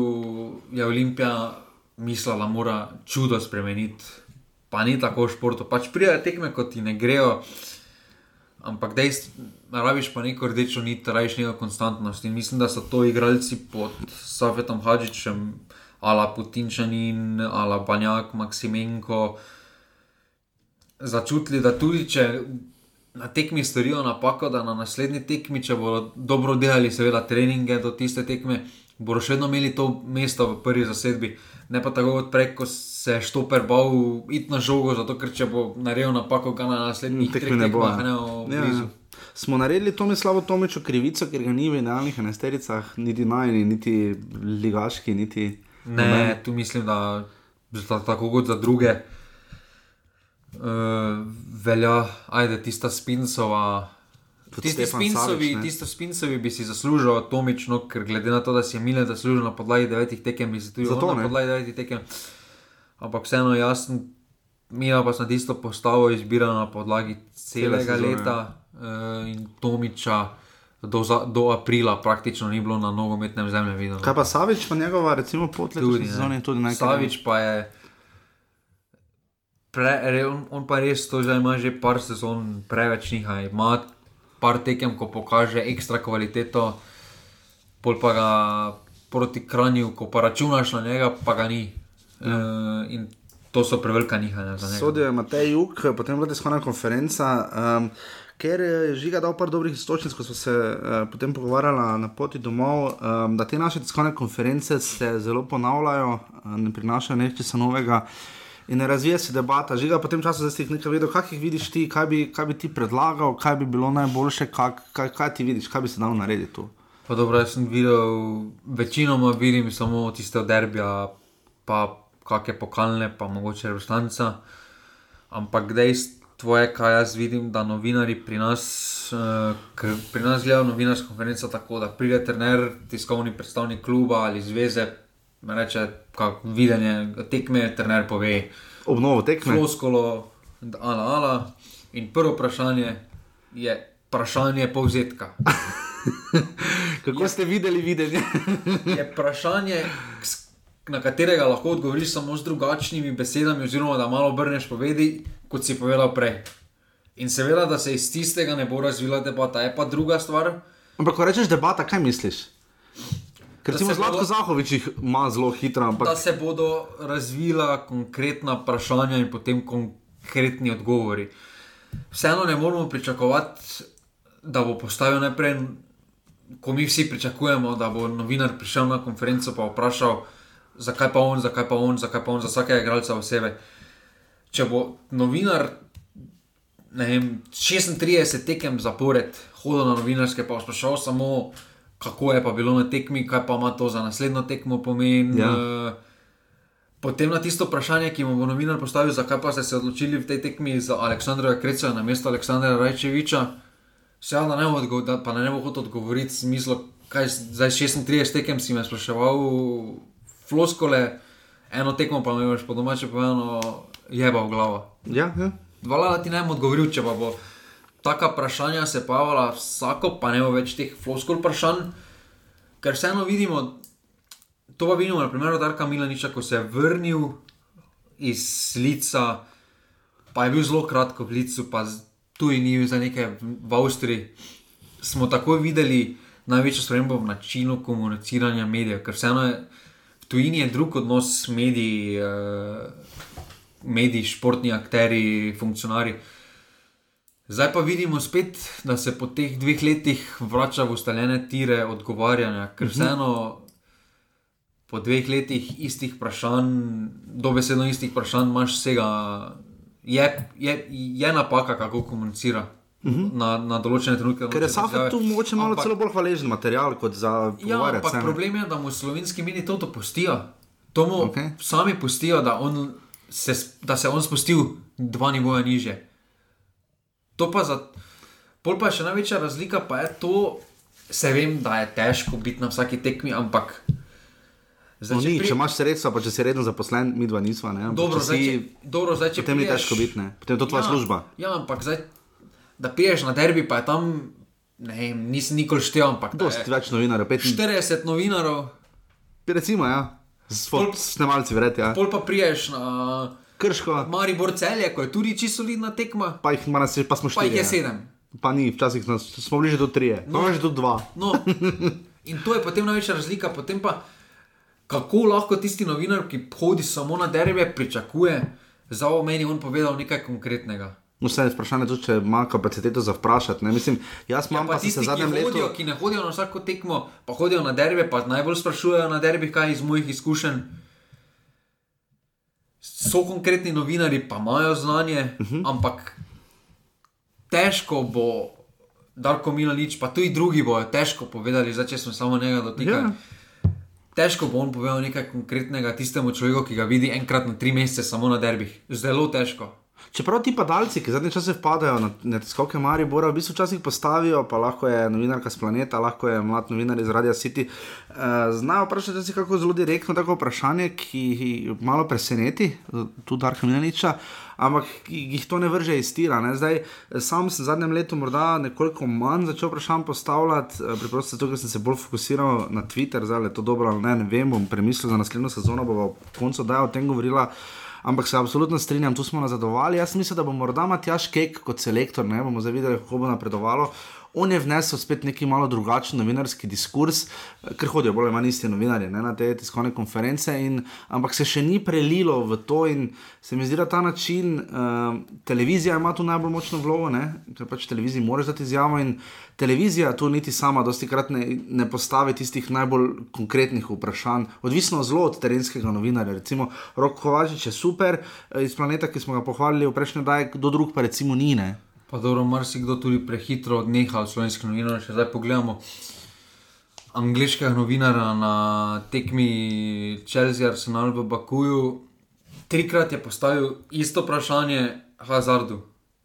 je Olimpija mislila, da mora čudo spremeniti. Pa ni tako v športu, pač prijajo tekme, kot ti ne grejo. Ampak dejstvo, rabiš pa neko rdečo nit, rabiš neko konstantnost. In mislim, da so to igralci pod Safetom Hadžičem, ala Putinčanin, ala Banjak, Maksimenko, začutili, da tudi če na tekmi storijo napako, da na naslednji tekmi, če bodo dobro delali, seveda treninge do tiste tekme, bodo še vedno imeli to mesto v prvi zasedbi. Ne pa tako kot prej, ko se je štoper bal iti na žogo, zato ker če bo naredil napako, ga na naslednjih tekmi treh ne bo. tekmah ne Ja, blizu. ja. Smo naredili Tomislavu Tomiču krivico, ker ga ni v idealnih enestericah, niti najni, niti ligaški, niti. Ne, tu mislim, da tako kot za druge uh, velja, ajde, tista Spincova Tisti spincovi, tisto bi si zaslužil Tomično, ker glede na to, da si je Mile zaslužil na podlagi devetih tekem, bi si tudi Zato na podlagi devetih tekem. Ampak vseeno jasno, Mila pa se na tisto postavo izbira na podlagi celega sezone. leta in Tomiča do, za, do aprila praktično ni bilo na nogometnem zemlju videno. Kaj pa Savič, pa njegova, recimo, pot Tudi, letošnje ne. sezone, tudi nekaj. Savič pa je. Pre, re, on, on pa res to že ima že par sezon preveč njiha. Ima par tekem, ko pokaže ekstra kvaliteto, pol pa ga proti kranju, ko pa računaš na njega, pa ga ni. Ja. E, in to so prevelika nihanja za njega. Sodijo je Matej Juk, potem je bila tiskovna konferenca. Um, Ker je žiga dal par dobrih istočnic, ko smo se uh, potem pogovarjali na poti domov, um, da te naše tiskovne konference se zelo ponavljajo, uh, ne prinašajo nečesa novega in ne razvija se debata. Žiga v tem času, da si jih nekaj videl, kaj jih vidiš ti, kaj bi, kaj bi ti predlagal, kaj bi bilo najboljše, kaj, kaj, kaj ti vidiš, kaj bi se dalo narediti tu. Pa dobro, jaz sem videl, večinoma vidim samo tiste derbija, pa kakšne pokalne, pa mogoče reprezentanca. Ampak dejstvo je, kaj jaz vidim, da novinari pri nas, uh, ker pri nas gledajo novinarsko konferenco tako, da pride trener, tiskovni predstavnik kluba ali zveze, reče, kako videnje tekme, trener pove, Obnovo tekme. floskolo, ala, ala. In prvo vprašanje je vprašanje povzetka. Kako ste videli videnje? je vprašanje, s- na katerega lahko odgovoriš samo z drugačnimi besedami, oziroma da malo obrneš povedi, kot si povedal prej. In seveda, da se iz tistega ne bo razvila debata, je pa druga stvar. Ampak, ko rečeš debata, kaj misliš? Ker recimo Zlatko bodo- Zahovič jih ima zelo hitro, ampak Da se bodo razvila konkretna vprašanja in potem konkretni odgovori. Vseeno ne moramo pričakovati, da bo postavil najprej, ko mi vsi pričakujemo, da bo novinar prišel na konferenco in vprašal, zakaj pa on, zakaj pa on, zakaj pa on, za vsakega igralca posebej. Če bo novinar ne vem, 36 tekem zapored hodil na novinarske, pa sprašal samo, kako je pa bilo na tekmi, kaj pa ima to za naslednjo tekmo pomen. Ja. eh, Potem na tisto vprašanje, ki mu bo novinar postavil, zakaj pa ste se odločili v tej tekmi za Aleksandra Kreca na mesto Aleksandra Rajčeviča, seveda ne bo, odgo- da, pa ne bo hotel odgovoriti v smislu, kaj zdaj 36 tekem si me spraševal, floskole, eno tekmo pa me boš po domače povedano jeba v glavo. ja, ja. Hvala, da ti ne bom odgovoril, če pa bo taka vprašanja se pojavila vsako, pa ne bo več teh floskol vprašanj, ker vseeno vidimo, to pa vidimo na primeru Darka Milaniča, ko se je vrnil iz Lica, pa je bil zelo kratko v Licu, pa tu in ni za nekaj v Avstriji. Smo takoj videli največjo spremembo v načinu komuniciranja medijev, ker vseeno je tujini je drug odnos s mediji. Uh, mediji, športni akteri, funkcionari. Zdaj pa vidimo spet, da se po teh dveh letih vrača v ustaljene tire odgovarjanja, ker vseeno po dveh letih istih vprašanj, dobesedno istih vprašanj, imaš vsega. Je, je, je napaka, kako komunicira uh -huh. na, na določene trenutke. Ker je izjave. tu mogoče malo Ampak- celo bolj hvaležen material kot za Ja, se, ne? problem je, da mu slovenski mediji to dopustijo. To mu okay. sami pustijo, da, on se, da se je on spustil dva nivoja niže. To pa za. Pol pa je še največja razlika, pa je to, se vem, da je težko biti na vsaki tekmi, ampak. Zdaj, No, če ni, pri- če imaš sredstva, pa če si redno zaposlen, mi dva nisva. Ne? Dobro, če zdaj, si, če, dobro, zdaj, če potem ni prideš- težko biti, ne. Potem je to tvoja ja, služba. Ja, ampak zdaj, da piješ na derbi, pa je tam, ne vem, nisem nikoli štel, ampak Dosti več novinarjev, 45. 40 novinarjev. Recimo, ja. S Pol- snemalci, verjete, ja. Pol pa priješ na Krško, Maribor celje, ko je tudi čisto solidna tekma, pa jih ima nas, pa smo pa jih je ja. sedem. Pa ni, včasih nas, smo bili že do trije, no. pa že do dva. No, in to je potem največja razlika. Potem pa, kako lahko tisti novinar, ki hodi samo na derbe, pričakuje, za meni on povedal nekaj konkretnega. No, vse je vprašanje tudi, če ima kapaciteto za vprašati. Ne? Mislim, jaz imam Pa pa, pa tisti, se ki, zadnjem letu. hodijo, ki ne hodijo na vsako tekmo, pa hodijo na derbe, pa najbolj sprašujejo na derbih, kaj iz mojih izkušenj. So konkretni novinari, pa imajo znanje, uh Mhm. -huh. ampak težko bo, Darko Milanič, pa tudi drugi bojo težko povedali, zdaj če smo samo njega dotikali. Ja. Težko bo on povedal nekaj konkretnega tistemu človeku, ki ga vidi enkrat na tri mesece samo na derbih. Zelo težko. Čeprav ti padalci, ki zadnje čase vpadajo na, na skoke Maribora, v bistvu včasih postavijo, pa lahko je novinarka z planeta, lahko je mlad novinar iz Radia City, uh, znajo vprašati si kako zelo direktno tako vprašanje, ki jih malo preseneti, tudi Darka Minaniča, ampak jih to ne vrže iz tira. Zdaj, sam sem zadnjem letu morda nekoliko manj začel vprašanj postavljati, uh, preprosto zato, ker sem se bolj fokusiral na Twitter, zdaj je to dobro ne, ne vem, bom premislil za naslednjo sezono, bo v koncu da o tem govorila ampak se absolutno strinjam, tu smo nazadovali. Jaz mislim, da bo morda Matjaš Kek kot selektor, ne bomo zavideli, kako bo napredovalo. On je vnesel spet neki malo drugačen novinarski diskurs, ker hodijo bolj ali manj isti novinarji ne, na te tiskovne konference, in, ampak se še ni prelilo v to. Se mi zdi, da ta način, uh, televizija ima tu najbolj močno vlogo, ne, ker pač televiziji moraš dati izjavo in televizija tu niti sama, dosti krat ne, ne postavi tistih najbolj konkretnih vprašanj, odvisno zelo od terenskega novinarja. Recimo, Rok Kovačič je super eh, iz planeta, ki smo ga pohvalili v prejšnjem daju, kdo drug pa recimo ni. Ne. Pa dobro, marsikdo tudi prehitro odneha od slovenskih novinarjev. Če zdaj pogledamo angliškega novinara na tekmi Chelsea Arsenal v Bakuju, trikrat je postavil isto vprašanje Hazardu.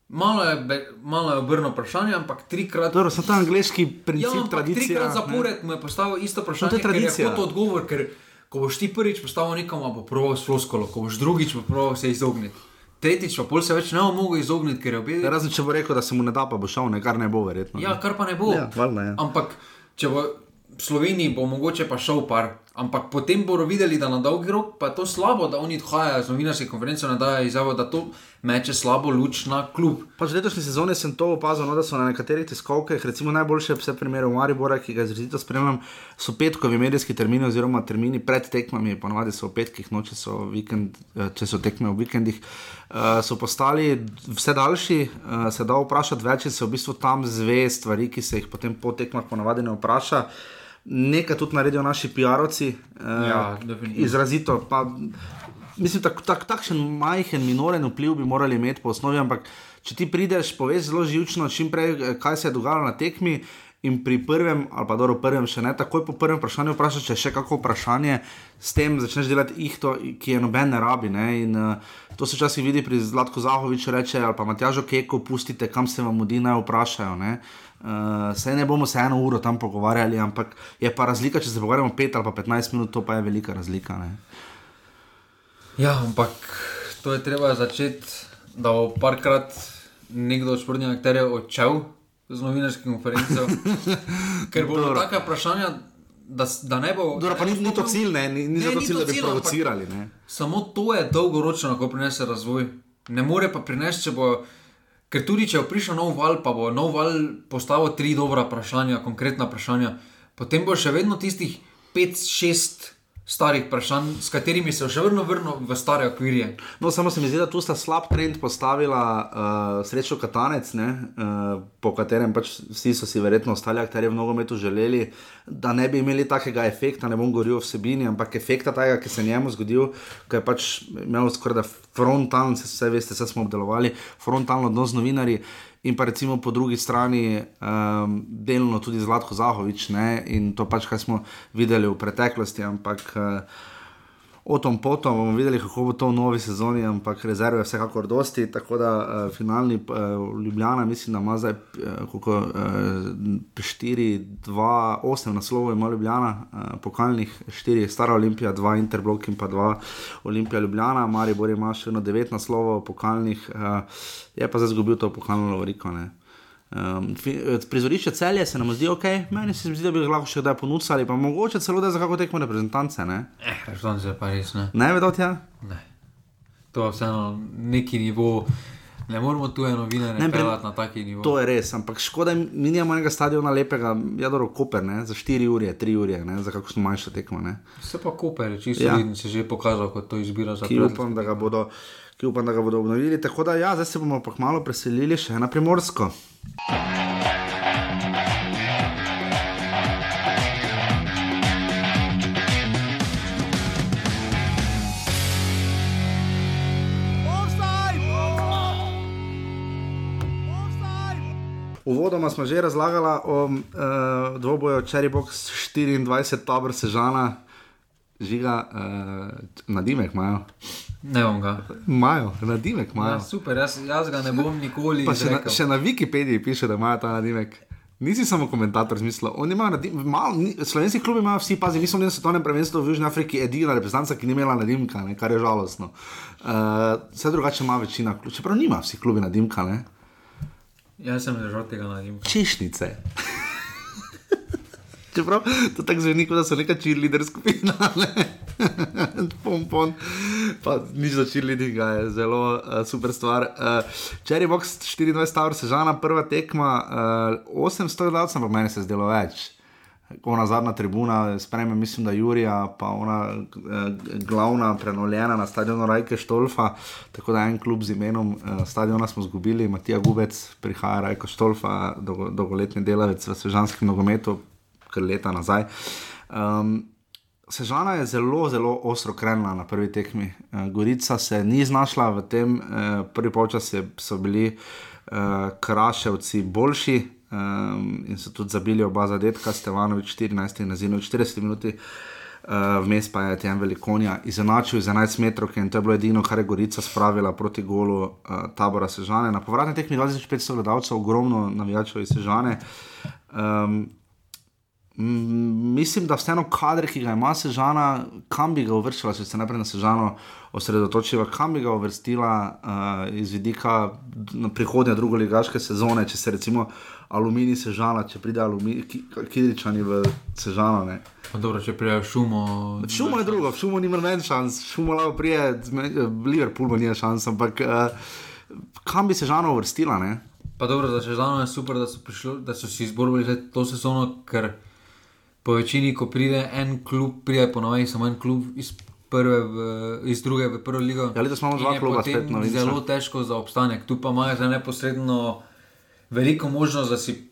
Malo je, malo je obrno vprašanje, ampak trikrat. Dobro, so to angliški princip, ja, tradicija. Trikrat zapored mu je postavil isto vprašanje. To je tradicija. Je odgovor, ker ko boš ti prvič postavil nekomu, bo prvo s floskolo, ko boš drugič, bo prvo se izogniti. Tretjič, pa pol se več ne bo mogel izogniti, ker je obe. Ja, razen če bo rekel, da se mu ne da, pa bo šel, ne, kar ne bo verjetno. Ja, kar pa ne bo. Ja, valne, ja. Ampak če bo v Sloveniji, bo mogoče pa šel par. Ampak potem bodo videli, da na dolgi rok pa je to slabo, da oni odhajajo z novinarske konference in dajo izjavo, da to meče slabo luč na klub. Pač v letošnji sezoni sem to opazil, no, da so na nekaterih tiskovkah, recimo najboljše vse primere v Maribora, ki ga izrazito spremljam, so petkovi medijski termini oziroma termini pred tekmami, ponovadi so v petkih, noče so vikend, eh, če so tekme v vikendih, uh, so postali vse daljši, uh, se da vprašati več in se v bistvu tam zve stvari, ki se jih potem po tekmah ponovadi ne vpraša. Uh, nekaj tudi naredijo naši PR-ovci, uh, ja, izrazito. Pa, mislim, tak, tak, takšen majhen, minoren vpliv bi morali imeti po osnovi, ampak če ti prideš, poveš zelo živčno, čim prej, eh, kaj se je dogajalo na tekmi. In pri prvem, ali pa dobro, prvem še ne, takoj po prvem vprašanju vprašaš, če je še kako vprašanje, s tem začneš delati ihto, ki je noben ne rabi. Ne? In uh, to se včasih vidi pri Zlatku Zahoviču, reče ali pa Matjažo Keko, pustite, kam se vam mudi, naj vprašajo. Uh, Uh, eh, se ne bomo se eno uro tam pogovarjali, ampak je pa razlika, če se pogovarjamo 5 ali pa 15 minut, to pa je velika razlika. Ne? Ja, ampak to je treba začeti, da bo parkrat nekdo od športnih akterjev odšel z novinarske konference. ker bodo taka vprašanja, da, da ne bo. Dobro, pa ni, ni to cilj, ne, ni, ni ne, zato cilj, da bi cilj, provocirali. Samo to je dolgoročno, ko prinese razvoj. Ne more pa prinesti, če bo. Ker tudi če bo prišel nov val, pa bo nov val postavil tri dobra vprašanja, konkretna vprašanja, potem bo še vedno tistih pet, šest starih vprašanj, s katerimi se še vedno vrnil v stare okvirje. No, samo se mi zdi, da tu sta slab trend postavila uh, srečo Katanec, ne, uh, po katerem pač vsi so si verjetno ostali akterji v nogometu želeli, da ne bi imeli takega efekta, ne bom govoril o vsebini, ampak efekta tega, ki se njemu zgodil, ki je pač imel skoraj da frontalno, vse veste, vse smo obdelovali, frontalno odnos z novinarji in pa recimo po drugi strani um, delno tudi Zlatko Zahovič ne? in to pač, kar smo videli v preteklosti, ampak uh, o tom potom bomo videli, kako bo to v novi sezoni, ampak rezerve je vsekakor dosti, tako da uh, finalni uh, Ljubljana, mislim, da ima zdaj uh, 4, 2, 8 naslovov, ima Ljubljana, uh, pokalnih 4, Stara Olimpija, 2 Interblok in pa 2 Olimpija Ljubljana, Maribor ima še eno 9 naslovov, pokalnih. Uh, je pa zdaj izgubil to pokalno vriko. Um, prizorišče celje se nam zdi ok, meni se zdi, da bi lahko še kdaj ponudili, pa mogoče celo da za kako tekmo reprezentance. Ne, eh, reprezentance pa res ne. Ne, vedno tja? Ne. To je vseeno neki nivo. Ne moramo tu eno vino reči na taki nivo. To je res, ampak škoda, mi nimamo enega stadiona lepega, jadro Koper, ne? za 4 ure, 3 ure, ne? za kakšno manjšo tekmo. Ne? Se pa Koper, čisto ja. se že pokazal, kot to izbira za to. Upam, da ga bodo ki upam, da ga bodo obnovili. Tako da, ja, zdaj se bomo pa malo preselili še na primorsko. Uvodoma smo že razlagali o uh, dvoboju Cherry Box 24, tabor Sežana, žiga, uh, nadimek imajo. Ne bom ga. Imajo, nadimek Ja, imajo. super, jaz, jaz ga ne bom nikoli Pa še na, še na Wikipediji piše, da imajo ta nadimek. Nisi samo komentator nadimek, malo, ni, slovenski klubi imajo vsi, pazi, mi smo na svetovnem prvenstvu v Južni Afriki edina reprezentanca, ki ni imela nadimka, ne, kar je žalostno. Uh, vse drugače ima večina, čeprav nima vsi klubi nadimka, ne. Jaz sem držal tega na njim. Češnice. Čeprav to tako zveni, kot da so neka cheerleader skupina. Ne? Pompon. Pa nič za cheerleadinga je zelo uh, super stvar. Uh, Cherry Box 24 Tower sežana, prva tekma, uh, 800 gledalcev, ampak meni se je zdelo več. Ona zadnja tribuna, sprejme, mislim, da Jurija, pa ona eh, glavna, prenovljena na stadionu Rajke Štolfa, tako da en klub z imenom eh, stadiona smo izgubili, Matija Gubec, prihaja Rajko Štolfa, dolgo, dolgoletni delavec v sežanskem nogometu, kar leta nazaj. Um, Sežana je zelo, zelo ostro krenila na prvi tekmi. Eh, Gorica se ni znašla v tem, eh, prvi polčas so bili uh, Kraševci boljši um, in so tudi zabili oba zadetka, Stevanovič 14 in Nazinovič 40 minut. Uh, vmes pa je tem velikonja izenačil z 11 metrov in to je bilo edino, kar je Gorica spravila proti golu uh, tabora Sežane. Na povratni tekmi 2500 gledalcev, ogromno navijačev iz Sežane. Um, Mislim, da vseeno kader, ki ga ima Sežana, kam bi ga uvrščala, če se najprej na Sežano osredotočiva, kam bi ga uvrstila uh, iz vidika prihodnje drugoligaške sezone, če se recimo Aluminij Sežana, če pride Aluminij, ki, Kidričani v Sežano. Ne. Dobro, če prijajo šumo. V šumu je drugo, v šumu nima noben šans, v šumu lahko prije, Liverpoolu nima šans, ampak uh, kam bi Sežano uvrstila? Ne? Pa dobro, za Čežano je super, da so, prišlo, da so si izborili to sezono, ker po večini, ko pride en klub, pride ponovadi samo en klub iz, prve v, iz druge v prvo ligo. Ja, letos imamo dva kluba potem spet na Vincu. Zelo težko za obstanek. Tu pa imajo zdaj neposredno veliko možnost, da si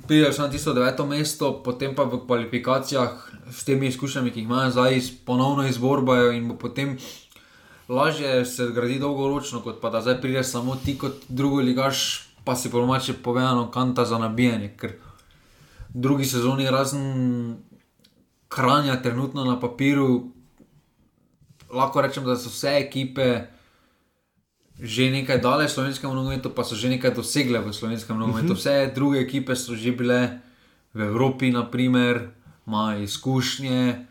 pridejo na tisto deveto mesto, potem pa v kvalifikacijah s temi izkušnjami, ki jih imajo zdaj, iz- ponovno izborbajo in bo potem lažje se gradi dolgoročno, kot pa da zdaj prideš samo ti kot drugi ligaš, pa si po domače povedano kanta za nabijanje. Ker drugi sezoni razen kranja trenutno na papiru, lahko rečem, da so vse ekipe že nekaj dale v slovenskem nogometu, pa so že nekaj dosegle v slovenskem nogometu. Vse druge ekipe so že bile v Evropi, naprimer, imajo izkušnje.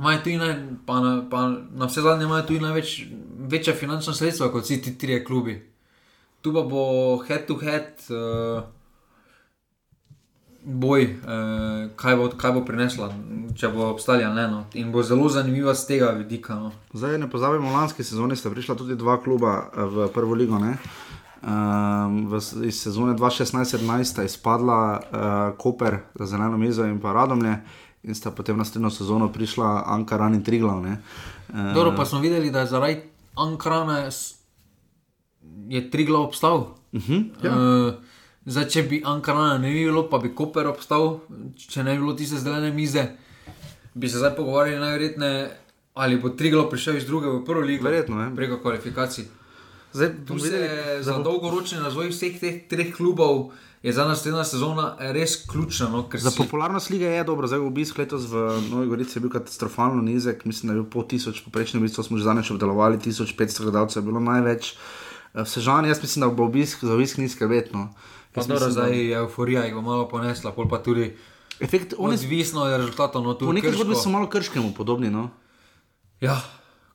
Imajo tudi naj, pa na, pa na vse zadnje imajo tudi največ, večja finančna sredstva kot vsi ti trije klubi. Tu pa bo head to head uh, boj, uh, kaj, bo, kaj bo prinesla, če bo obstala ali ne. No. In bo zelo zanimiva z tega vidika. No. Zdaj ne pozabimo, v lanski sezoni sta prišla tudi dva kluba eh, v prvo ligo. Ne? Um, v, iz sezone 2016-2017 sta izpadla uh, Koper za zeleno mizo in pa Radomlje, in sta potem na naslednjo sezono prišla Ankaran in Triglav. ne. Uh, Dobro, pa smo videli, da je zaradi Ankrana s- je Triglav obstal. uh -huh, ja. Uh, zdaj, če bi Ankarana ne bi bilo, pa bi Koper obstal, če ne bi bilo tiste zelene mize, bi se zdaj pogovarjali najverjetneje, ali bo Triglav prišel iz druge v prvo ligo. Verjetno, ja. Preko kvalifikacij. Zdaj Tu se videli, za dolgoročni razvoj vseh teh treh klubov je za naslednja sezona res ključna. No, Za si- popularnost lige je dobro, zdaj obisk letos v Novi Gorici je bil katastrofalno nizek, mislim, da je bil po 1000, poprečni obisk, to smo že zadnjič obdelovali, 1500 gledalcev je bilo največ. Eh, V Sežani jaz mislim, da bo obisk za obisk nizke vedno. Pa dobro, zdaj je euforija, jih bo malo ponesla, pol pa tudi Efekt, oni odvisno od rezultatov. No, po Krško- zgodbi so malo krškemu podobni. No? Ja,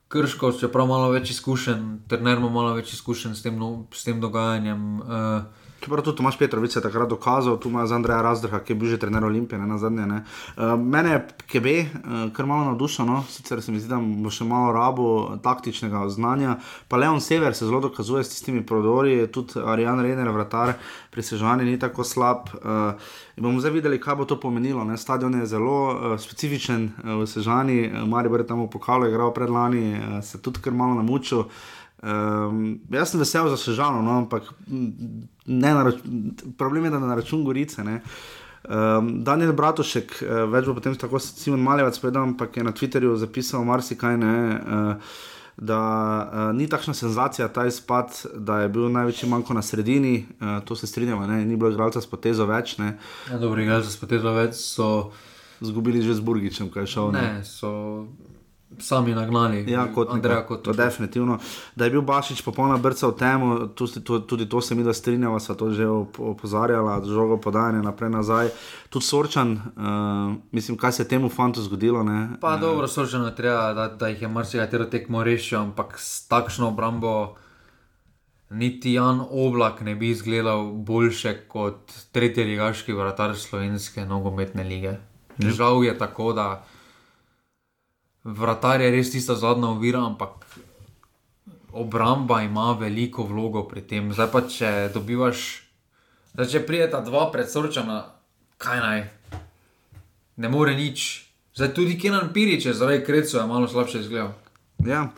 krško, čeprav malo več izkušenj, trener ima malo več izkušenj s tem, no, s tem dogajanjem. Uh, Čeprav tudi Tomaš Petrovic je takrat dokazal, tu ima z Andreja Razdrha, ki je bil že trener Olimpije, ne na zadnje. Ne. Uh, mene je KB uh, kar malo navdušeno, sicer se mi zdi, da bo še malo rabo taktičnega znanja. Pa Leon Sever se zelo dokazuje s tistimi prodori, tudi Arjan Reiner, vratar pri Sežani ni tako slab. Uh, in bomo zdaj videli, kaj bo to pomenilo. Ne. Stadion je zelo uh, specifičen uh, v Sežani, uh, Maribor je tam v pokalu igral predlani, uh, se tudi kar malo namučil. Um, jaz sem vesel za Sežano, no, ampak ne na račun, problem je, da na račun Gorice. Ne. Um, Daniel Bratušek, uh, več bo potem tako Simon Maljevac povedal, ampak je na Twitterju zapisal marsikaj, ne, uh, da uh, ni takšna senzacija ta izpad, da je bil največji manjko na sredini, uh, to se strinjamo, ne, ni bilo igralca s potezo več. Ne. ja, dobro, igralci za spotezo več so Zgubili že z Burgičem, kaj je šel. Ne, so sami nagnali. Ja, kot Andreja to, Kotnika. definitivno. Da je bil Bašič popolna brca v temu, tu, tu, tudi to se mi da strinjava, sva to že op- opozarjala, žogo podajanje naprej nazaj. Tudi Sorčan, uh, mislim, kaj se je temu fantu zgodilo. Ne? Pa dobro, sočeno treba, da, da jih je marsikatero tekmo rešil, ampak s takšno obrambo niti Jan Oblak ne bi izgledal boljše kot tretji ligaški vratar slovenske nogometne lige. Žal je tako, da vratar je res tista zadnja ovira, ampak obramba ima veliko vlogo pri tem. Zdaj pa če dobivaš, zdaj če prijeta dva predsorčana, kaj naj, ne more nič. Zdaj tudi Kenan Pirič je zaradi krecu malo slabše izgledal. Ja.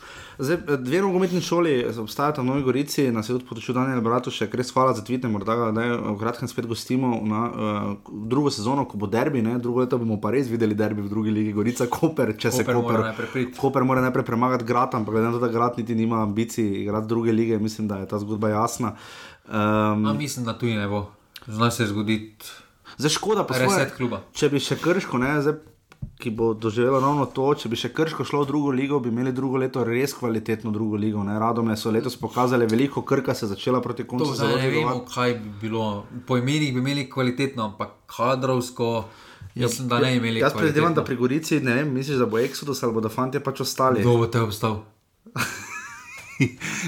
Zdaj, dve nogometni šoli obstajata v Novi Gorici, nas je tudi potočil Daniel Bratušek, res hvala za tvite, morda ga ne, v kratkem spet gostimo na uh, drugo sezono, ko bo derbi, ne, drugo leto bomo pa res videli derbi v drugi ligi Gorica, Koper, če se Koper mora Koper, najprej. Koper mora najprej premagati Grad, ampak glede na to, da Grad niti nima ambicij igrati druge lige, mislim, da je ta zgodba jasna. Um, A mislim, da tudi ne bo. Zna se zgoditi zdaj škoda pa kluba. če bi še krško, ne, zdaj, ki bo doživelo ravno to, če bi še krško šlo v drugo ligo, bi imeli drugo leto res kvalitetno drugo ligo. Ne. Radomlje so letos pokazali veliko, krka se je začela proti koncu To zdaj ne vemo, kaj bi bilo. Po imenih bi imeli kvalitetno, ampak kadrovsko, mislim, da ne bi imeli. Jaz predvidevam, da pri Gorici ne vem, misliš, da bo Exodus ali bodo fanti pač ostali. Kdo bo te obstal?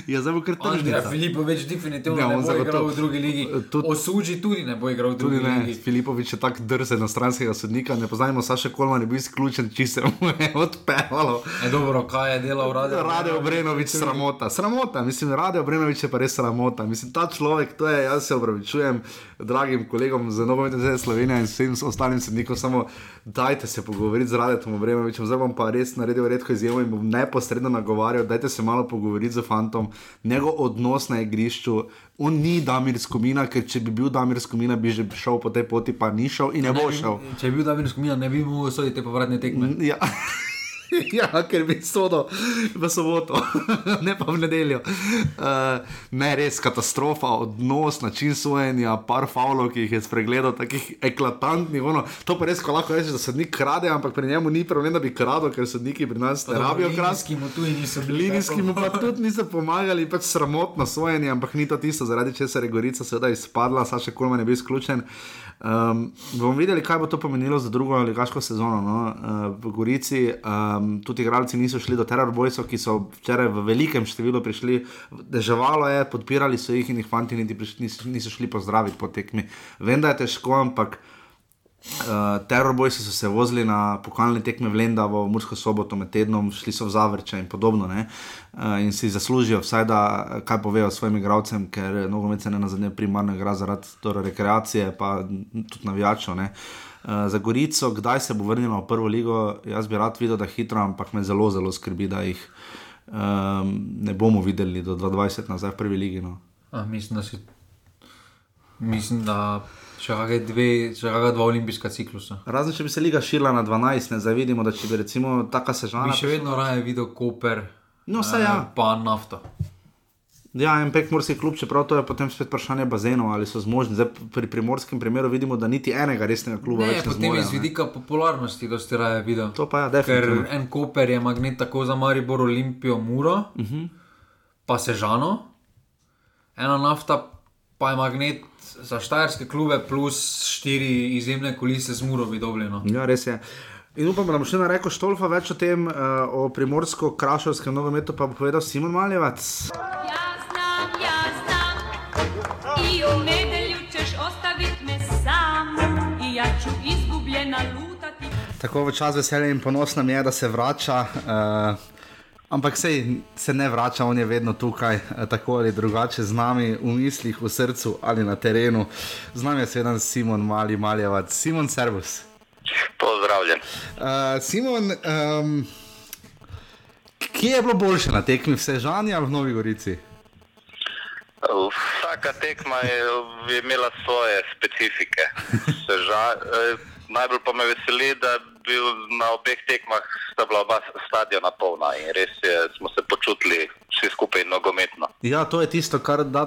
ja, zdaj bo kar Andrej tržnica. Filipovič definitivno Ja, ne on bo zagotovo. igral v drugi ligi. Tudi- Osuđi tudi ne bo igral v drugi ne, ligi. Filipovič je tako drzen na stranskega sodnika, ne poznajmo Saša Kolman, je bil izključen, če se mu je odpevalo. E, dobro, kaj je delal radio? Rade Obrenovič, sramota, sramota, mislim, Rade Obrenovič je pa res sramota. Mislim, ta človek, to je, jaz se opravičujem dragim kolegom za nogometne zveze Slovenije in vsem ostalim sodnikom, samo dajte se pogovoriti z Radom Obrenovičem, zdaj bom pa res naredil redko izjemo in bom neposredno nagovarjal, dajte se malo pogovoriti z fantom, njegov odnos na igrišču. On ni Damir Skomina, ker če bi bil Damir Skomina, bi že šel po tej poti, pa ni šel in ne bo šel. Če bi bil David Skomina, ne bi mogel soditi te povratne tekme. Ja. Ja, ker bi sodo v soboto, ne pa v nedeljo. Uh, ne, res katastrofa, odnos, način sojenja, par faulov, ki jih je spregledal, takih eklatantnih. Ono, to pa res, ko lahko rečeš, da sodnik krade, ampak pri njemu ni problem, da bi kradel, ker sodniki pri nas ne rabijo kratki. Linijski mu. Linijski pa tudi niso pomagali, pač sramotno sojenje, ampak ni to tisto, zaradi česar je Gorica seveda izpadla, Saša Kulman je bil izključen. Um, bomo videli, kaj bo to pomenilo za drugo ligaško sezono. No? Uh, v Gorici um, tudi igralci niso šli do Terror Boysov, ki so včeraj v velikem številu prišli, deževalo je, podpirali so jih in jih fanti niti prišli, niso, niso šli pozdraviti po tekmi. Vem, da je težko, ampak Uh, Terrorbojci so se vozili na pokalne tekme v Lendavo, v Mursko soboto med tednom, šli so v Zavrče in podobno. Uh, in si zaslužijo vsaj, da eh, kaj povejo svojim igravcem, ker nogomet se ne na zadnje primarno igra zaradi torej, rekreacije, pa tudi navijačev. Uh, za Gorico, kdaj se bo vrnila v prvo ligo, jaz bi rad videl, da hitro, ampak me zelo, zelo skrbi, da jih um, ne bomo videli do 2020 nazaj v prvi ligi. No. A, mislim, da si. Mislim, da kakšne dve, kakšna dva olimpijska ciklusa. Razen če bi se liga širila na 12, ne zdaj vidimo, da če bi recimo taka sežana. Bi še vedno raje videl Koper, No, ja. eh, pa nafta. Ja, en pekmorski klub, čeprav to je potem spet vprašanje bazenov, ali so zmožni. Zdaj, pri primorskem primeru vidimo, da niti enega resnega kluba Ne, več ne potem zmorejo, iz ne. vidika popularnosti, dosti raje videl. To pa je, ja, Ker definitivno. en Koper je magnet tako za Maribor, Olimpijo, Muro, uh Mhm. -huh. pa Sežano, ena nafta pa je magnet za štajerske klube, plus štiri izjemne kulise z Muro, bi dobljeno. Ja, res je. In upam, da bomo še narekel Štolfa več o tem, uh, o primorsko-krašovskem nogometu, pa bo povedal Simon Maljevac. Ja znam, ja znam I u nedelju ćeš ostavit me sam I ja ću izgubljena lutati Tako v čas veselja in ponos nam je, da se vrača. Uh, ampak sej se ne vrača, on je vedno tukaj, eh, tako ali drugače, z nami, v mislih, v srcu ali na terenu. Z nami je seveda Simon Mali Maljevac. Simon, servus. Pozdravljen. Uh, Simon, um, kje je bilo boljše na tekmi, v Sežani ali v Novi Gorici? Vsaka tekma je, je imela svoje specifike. Seža, eh, najbolj pa me veseli, da bil na obeh tekmah sta bila oba stadiona polna in res je, smo se počutili vsi skupaj nogometno. Ja, to je tisto, kar da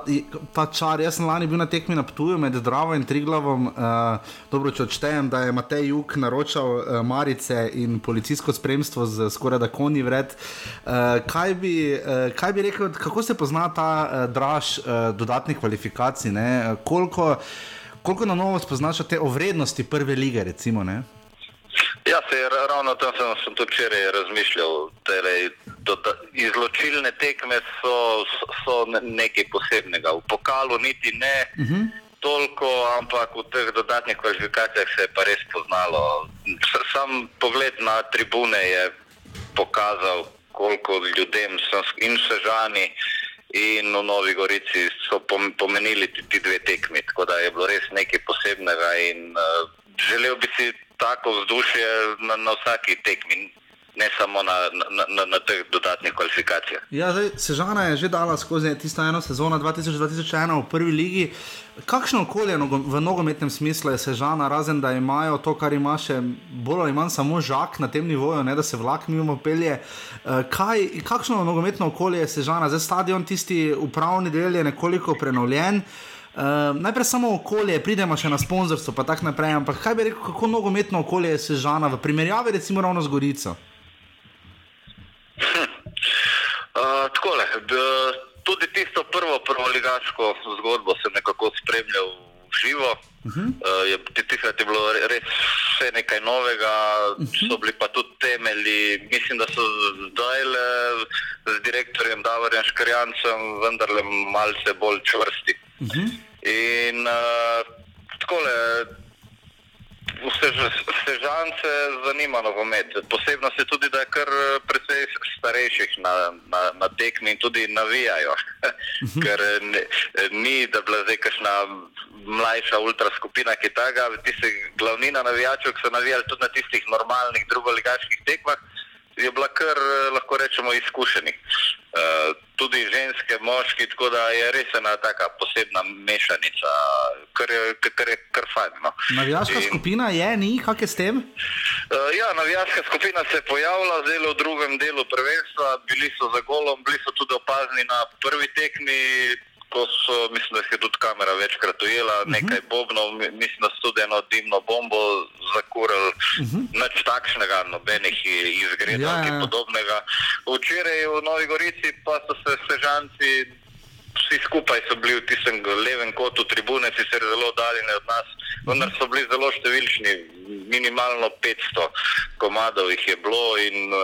ta čar. Jaz sem lani bil na tekmi na Ptuju med Dravo in Triglavom. Uh, dobro, če odštejem, da je Matej Juk naročal uh, marice in policijsko spremstvo z skoraj da konji vred. Uh, kaj, bi, uh, kaj bi rekel, kako se pozna ta uh, draž uh, dodatnih kvalifikacij? Ne? Koliko, koliko na novo spoznaš te o vrednosti prve lige, recimo? Ne? Ja, se je ra- ravno o tem sem, sem tudi včeraj razmišljal. Tele, doda, izločilne tekme so, so- so ne- nekaj posebnega. V pokalu niti ne uh -huh. toliko, ampak v teh dodatnih kvalifikacijah se je pa res poznalo. Sam pogled na tribune je pokazal, koliko ljudem so s- in sežani. In v Novi Gorici so pom- pomenili ti, ti dve tekmi, tako da je bilo res nekaj posebnega. In, uh, želel bi si tako vzdušje na, na vsaki tekmi, ne samo na, na, na, na teh dodatnih kvalifikacijah. Ja, zdaj, Sežana je že dala skozi tisto eno sezono 2000-2001 v prvi ligi. Kakšno okolje v nogometnem smislu je Sežana, razen da imajo to, kar ima še bolj ali manj samo žak na tem nivoju, ne, da se vlak mimo pelje. Eh, Kaj, kakšno nogometno okolje je Sežana? Zdaj stadion, tisti upravni del je nekoliko prenovljen. Uh, najprej samo okolje, pridemo še na sponzorstvo, pa tako naprej. Ampak kaj bi rekel, kako nogometno okolje je Sežana v primerjavi recimo ravno z Gorico? Uh, takole, d- tudi tisto prvo prvoligaško zgodbo sem nekako spremljal v živo. Uh -huh. uh, je, je bilo re- res vse nekaj novega, uh -huh. so bili pa tudi temelji. Mislim, da so zdaj le z direktorjem Davorjem Škrjancem vendarle malce bolj čvrsti. Uh -huh. In uh, takole, Vse sežance zanima nogomet. Posebno se tudi, da je kar eh, precej starejših na, na, na tekmi in tudi navijajo. Ker eh, ne, ni, da bi bila zdaj kakšna mlajša ultra skupina, ki taga, tiste glavnina navijačev, ki so navijali tudi na tistih normalnih drugoligaških tekmah, je bila kar, eh, lahko rečemo, izkušenih. Uh, tudi ženske, moški, tako da je res ena taka posebna mešanica, kar je kar, je kar fajn. No. Navijaška In- skupina je, ni, kak je s tem? Uh, ja, navijaška skupina se je pojavila zdaj v drugem delu prvenstva, bili so za golom, bili so tudi opazni na prvi tekmi, ko so, mislim, da jih je tudi kamera večkrat ujela, uh -huh. nekaj bobnov, mi- mislim, da so tudi eno dimno bombo zakurili, uh -huh. nič takšnega, nobenih izgredov, Ja, ja, ja, ja. podobnega. Včeraj v Novi Gorici pa so se sežanci vsi skupaj so bili v tistem levem kotu tribune, sicer zelo daljni od nas, vendar so bili zelo številčni, minimalno 500 komadov jih je bilo in uh,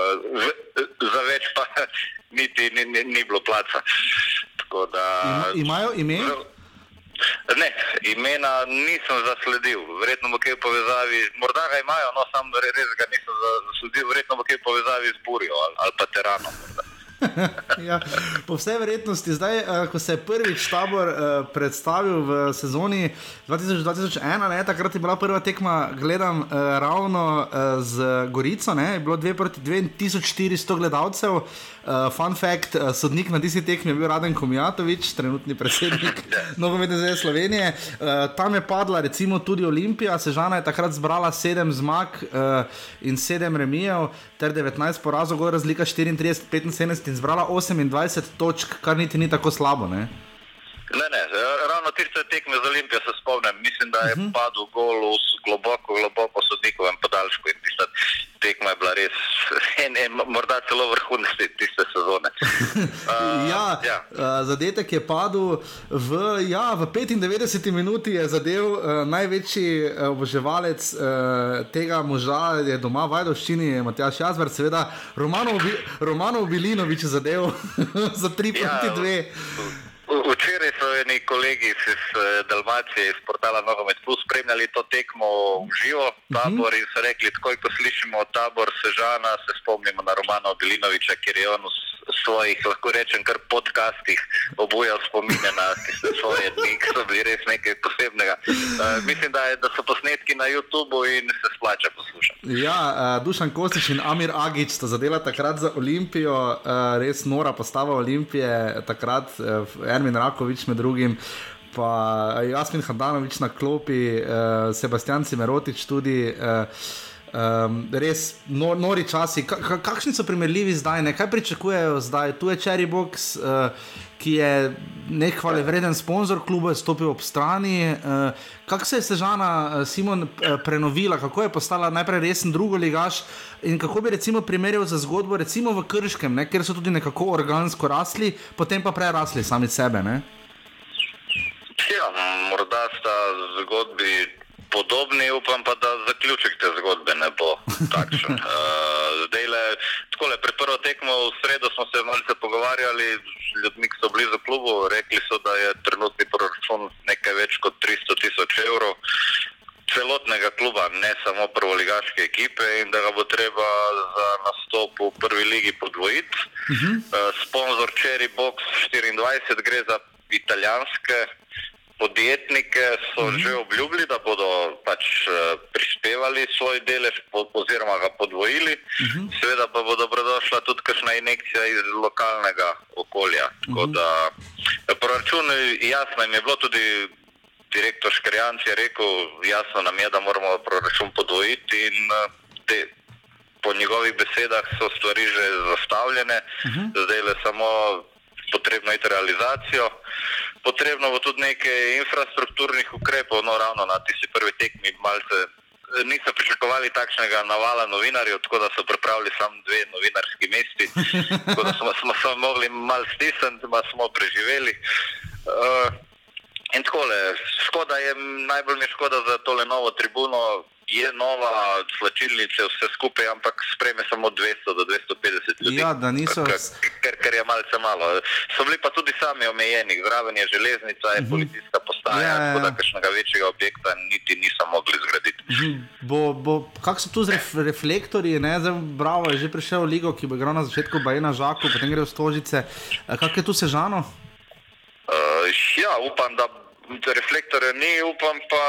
za več pa niti ni, ni, ni bilo placa. Tako da, Ima, imajo ime? Ne, imena nisem zasledil, verjetno bo kaj v povezavi, morda ga imajo, no sam re- res ga nisem za- zasledil, verjetno bo kaj v povezavi z Burjo ali, ali pa Teranom. ja, po vsej verjetnosti, zdaj, uh, ko se je prvič tabor uh, predstavil v sezoni 2000-2001, ne, takrat je bila prva tekma, gledam uh, ravno uh, z Gorico, ne, je bilo 2 proti 2400 gledalcev. Uh, fun fact, uh, sodnik na tisti tekmi je bil Raden Komijatovič, trenutni predsednik Nogometne zveze Slovenije. Uh, tam je padla recimo tudi Olimpija, Sežana je takrat zbrala 7 zmag uh, in 7 remijev, ter 19 porazov, gor razlika 34-75 in zbrala 28 točk, kar niti ni tako slabo. Ne? Ne, ne, ravno tiste tekme z Olimpijo se spomnim. Mislim, da je uh -huh. padel gol v globoko, globoko sodnikovem podaljšku in tista tekma je bila res, en, en, morda celo vrhunec te- tiste sezone. Uh, Ja, ja. uh, zadetek je padel v, ja, v 95 minuti, je zadev uh, največji oboževalec uh, tega moža, je doma v Vajdovščini, Matjaš Jazver, seveda Romanov, Romanov Bilinovič je zadev za 3 Ja, proti 2. v- Včeraj so eni kolegi iz eh, Dalmacije, iz portala Nogomet Plus, spremljali to tekmo v živo, tabor in so rekli, takoj ko slišimo tabor Sežana, se spomnimo na Romana Bilinoviča, ker je on v svojih, lahko rečem, kar podcastih obujal spomine na tiste svoje dni, ki so bili res nekaj posebnega. Uh, mislim, da, je, da so posnetki na YouTubu in se splača poslušati. Ja, uh, Dušan Kostič in Amir Agič sta zadela takrat za Olimpijo, uh, res nora postava Olimpije, takrat uh, Ermin Rakovič med drugim. pa Jasmin Handanovič na klopi, uh, Sebastian Cimerotič tudi. Uh, Um, res no, nori časi. Ka, kakšni so primerljivi zdaj, ne? kaj pričakujejo zdaj? Tu je Cherry Box, uh, ki je nek hvale vreden sponzor kluba, je stopil ob strani. Uh, kako se je Sežana uh, Simon uh, prenovila, kako je postala najprej resen drugo ligaš in kako bi recimo primerjal za zgodbo recimo v Krškem, ne? kjer so tudi nekako organsko rasli, potem pa prerasli sami sebe. Ne? Ja, morda sta zgodbi podobni, upam pa, da zaključek te zgodbe ne bo takšen. Uh, zdaj, le, tako le, pred prvo tekmo v sredo smo se malce pogovarjali z ljudmi, ki so blizu klubu, rekli so, da je trenutni proračun nekaj več kot 300 tisoč evrov. Celotnega kluba, ne samo prvoligaške ekipe, in da ga bo treba za nastop v prvi ligi podvojiti. Uh -huh. uh, sponzor Cherry Box 24 gre za italijanske podjetnike so mm -hmm. že obljubili, da bodo pač uh, prispevali svoj delež oziroma ga podvojili. Mm -hmm. Seveda pa bo dobrodošla tudi kakšna injekcija iz lokalnega okolja. Mm -hmm. da, proračun, jasno jim je bilo tudi. Direktor Škrjanc je rekel, jasno nam je, da moramo proračun podvojiti in eh, te, po njegovih besedah so stvari že zastavljene, uh mhm. -huh. zdaj le samo potrebno je realizacijo. Potrebno bo tudi nekaj infrastrukturnih ukrepov, no ravno na tisti prvi tekmi malce. Niso pričakovali takšnega navala novinarjev, tako da so pripravili samo dve novinarski mesti. Tako da smo, smo se mogli malo stisniti, pa smo preživeli. Uh, in tako le, škoda je, najbolj mi je škoda za tole novo tribuno, je nova, slačilnice, vse skupaj, ampak spreme samo 200 do 250 ljudi. Ja, da niso. Ker, ker je malce malo. So bili pa tudi sami omejeni, zraven je železnica, je mhm. policijska postaja, ja, ja. tako da kakšnega večjega objekta niti niso mogli zgraditi. Mhm. Bo, bo, kak so tu z ref, reflektorji, ne? Zdaj, bravo, je že prišel v ligo, ki bo igral na začetku Bajena Žaku, potem gre v Stožice. Kak je tu sežano? Uh, ja, upam, da reflektorje ni, upam pa,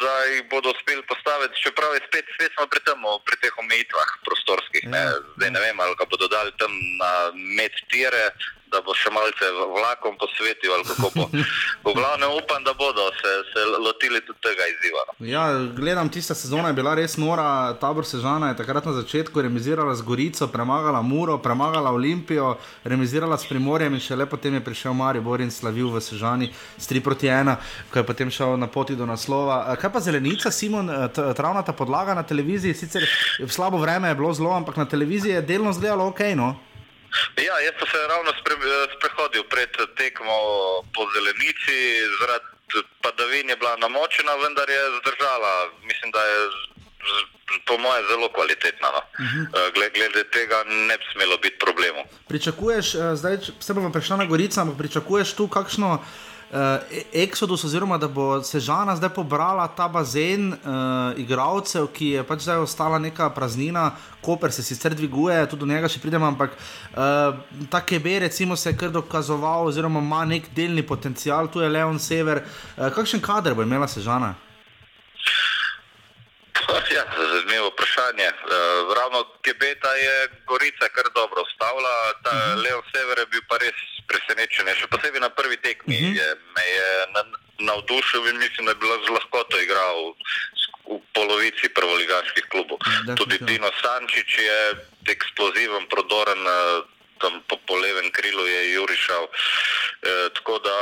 da jih bodo uspeli postaviti, čeprav je spet, spet smo pri, tem, pri teh omejitvah prostorskih. Ne. Ja. Zdaj ne vem, ali ga bodo dali tam na med tire, da bo še malce vlakom posvetil ali kako bo. V glavnem upam, da bodo se, se lotili tudi tega izziva. Ja, gledam, tista sezona je bila res nora, tabor Sežana je takrat na začetku remizirala z Gorico, premagala Muro, premagala Olimpijo, remizirala s Primorjem in šele potem je prišel Marijo Borin slavil v Sežani s 3 proti 1, ko je potem šel na poti do naslova. Kaj pa zelenica, Simon, travnata podlaga na televiziji, sicer slabo vreme je bilo zelo, ampak na televiziji je delno zgledalo ok. No? Ja, jaz sem se ravno spre, sprehodil pred tekmo po zelenici, zaradi padavin je bila namočena, vendar je zdržala. Mislim, da je po mojem zelo kvalitetna. No. Uh mhm. -huh. glede, glede tega ne bi smelo biti problemov. Pričakuješ, eh, zdaj se bomo prišli na Gorico, ampak pričakuješ tu kakšno Exodus, oziroma da bo Sežana zdaj pobrala ta bazen uh, igralcev, ki je pač zdaj ostala neka praznina, Koper se sicer dviguje, tudi do njega še pridemo, ampak uh, ta KB se je kar dokazoval, oziroma ima nek delni potencial, tu je Leon Sever. Uh, kakšen kader bo imela Sežana? Ja, zanimivo vprašanje. Uh, ravno Kebeta je Gorica kar dobro ustavila, ta uh mhm. -huh. Leon Sever je bil pa res presenečen. Še posebej na prvi tekmi uh mhm. -huh. je, me je navdušil in mislim, da je bilo zelo lahko to igral v, polovici prvoligaških klubov. Ja, Tudi Dino Sančič je eksploziven, prodoren, eh, tam po, po levem krilu je Jurišal. E, tako da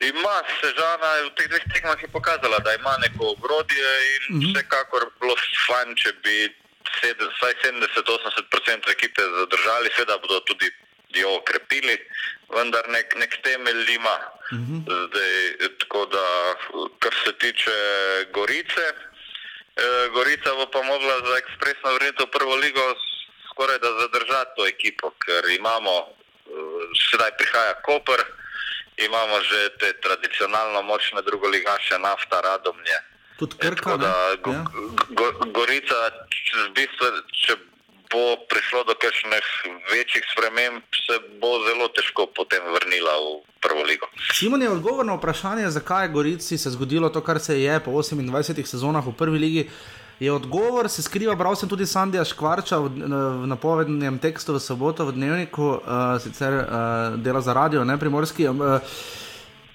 ima Sežana v teh dveh tekmah pokazala, da ima neko ogrodje in uh mhm. -huh. vsekakor bilo fajn, če bi vsaj 70-80% ekipe zadržali, seveda bodo tudi jo okrepili, vendar nek, nek temelj ima. Uh mhm. -huh. Zdaj, tako da, kar se tiče Gorice, eh, Gorica bo pa mogla za ekspresno vrnitev v prvo ligo skoraj da zadržati to ekipo, ker imamo, eh, sedaj prihaja Koper, imamo že te tradicionalno močne drugoligaše, nafta, radomlje. Tudi Krka, da, go, ja. go, Gorica, v bistvu, če bo prišlo do kakšnih večjih sprememb, se bo zelo težko potem vrnila v prvo ligo. Simon je odgovor na vprašanje, zakaj je Gorici se zgodilo to, kar se je po 28 sezonah v prvi ligi. Je odgovor, se skriva, bral sem tudi Sandija Škvarča v, v napovednem tekstu v soboto v dnevniku, uh, sicer uh, dela za radio, ne primorski. Uh,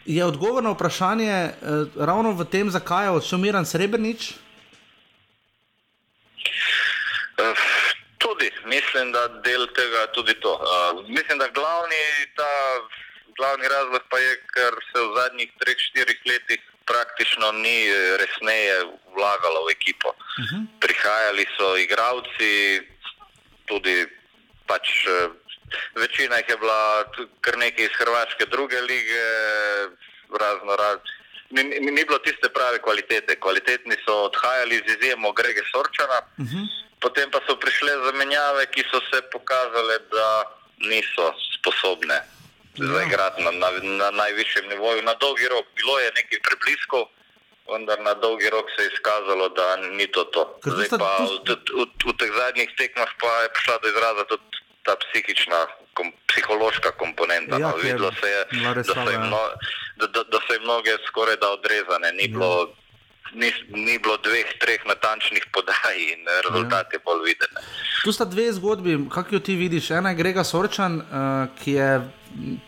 Je odgovor na vprašanje eh, ravno v tem, zakaj je odšel Miran Srebrenic? Eh, Tudi, mislim, da del tega je tudi to. Uh, mislim, da glavni, ta, glavni razlog pa je, ker se v zadnjih 3-4 letih praktično ni resneje vlagalo v ekipo. Uh -huh. Prihajali so igravci, tudi pač eh, večina jih je bila kar nekaj iz Hrvaške druge lige, razno razno. Ni, ni, ni bilo tiste prave kvalitete. Kvalitetni so odhajali z izjemo Grege Sorčana, uh -huh. potem pa so prišle zamenjave, ki so se pokazale, da niso sposobne zaigrati na, na, na najvišjem nivoju. Na dolgi rok bilo je nekaj prebliskov, vendar na dolgi rok se je izkazalo, da ni to to. Zdaj pa v, v, v teh zadnjih tekmah pa je prišla do izraza tudi ta psihična, kom, psihološka komponenta. Ja, no. Videlo se je, da so, jim ja. no, da, da, da so jim mnoge skoraj da odrezane. Ni, bilo, ni, ni bilo dveh, treh natančnih podaj in eh, rezultat je bolj viden. Tu sta dve zgodbi, kako jo ti vidiš. Ena je Grega Sorčan, uh, ki je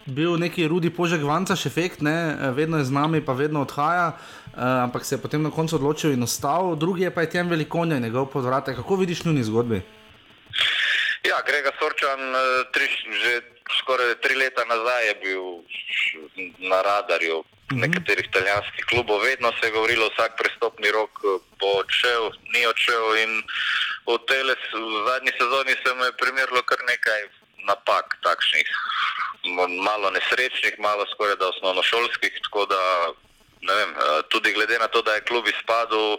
bil neki rudi požek vancaš efekt, ne? eh, vedno je z nami, pa vedno odhaja, uh, ampak se je potem na koncu odločil in ostal. Drugi je pa je tem velikonja in njegov podvrate. Kako vidiš njuni zgodbi? Ja, Grega Sorčan, eh, tri, že skoraj tri leta nazaj je bil na radarju nekaterih italijanskih klubov. Vedno se je govorilo, vsak prestopni rok eh, bo odšel, ni odšel. In v, tele, v zadnji sezoni se mu je primerilo kar nekaj napak, takšnih, malo nesrečnih, malo skoraj da osnovnošolskih. Tako da, ne vem, eh, tudi glede na to, da je klub izpadel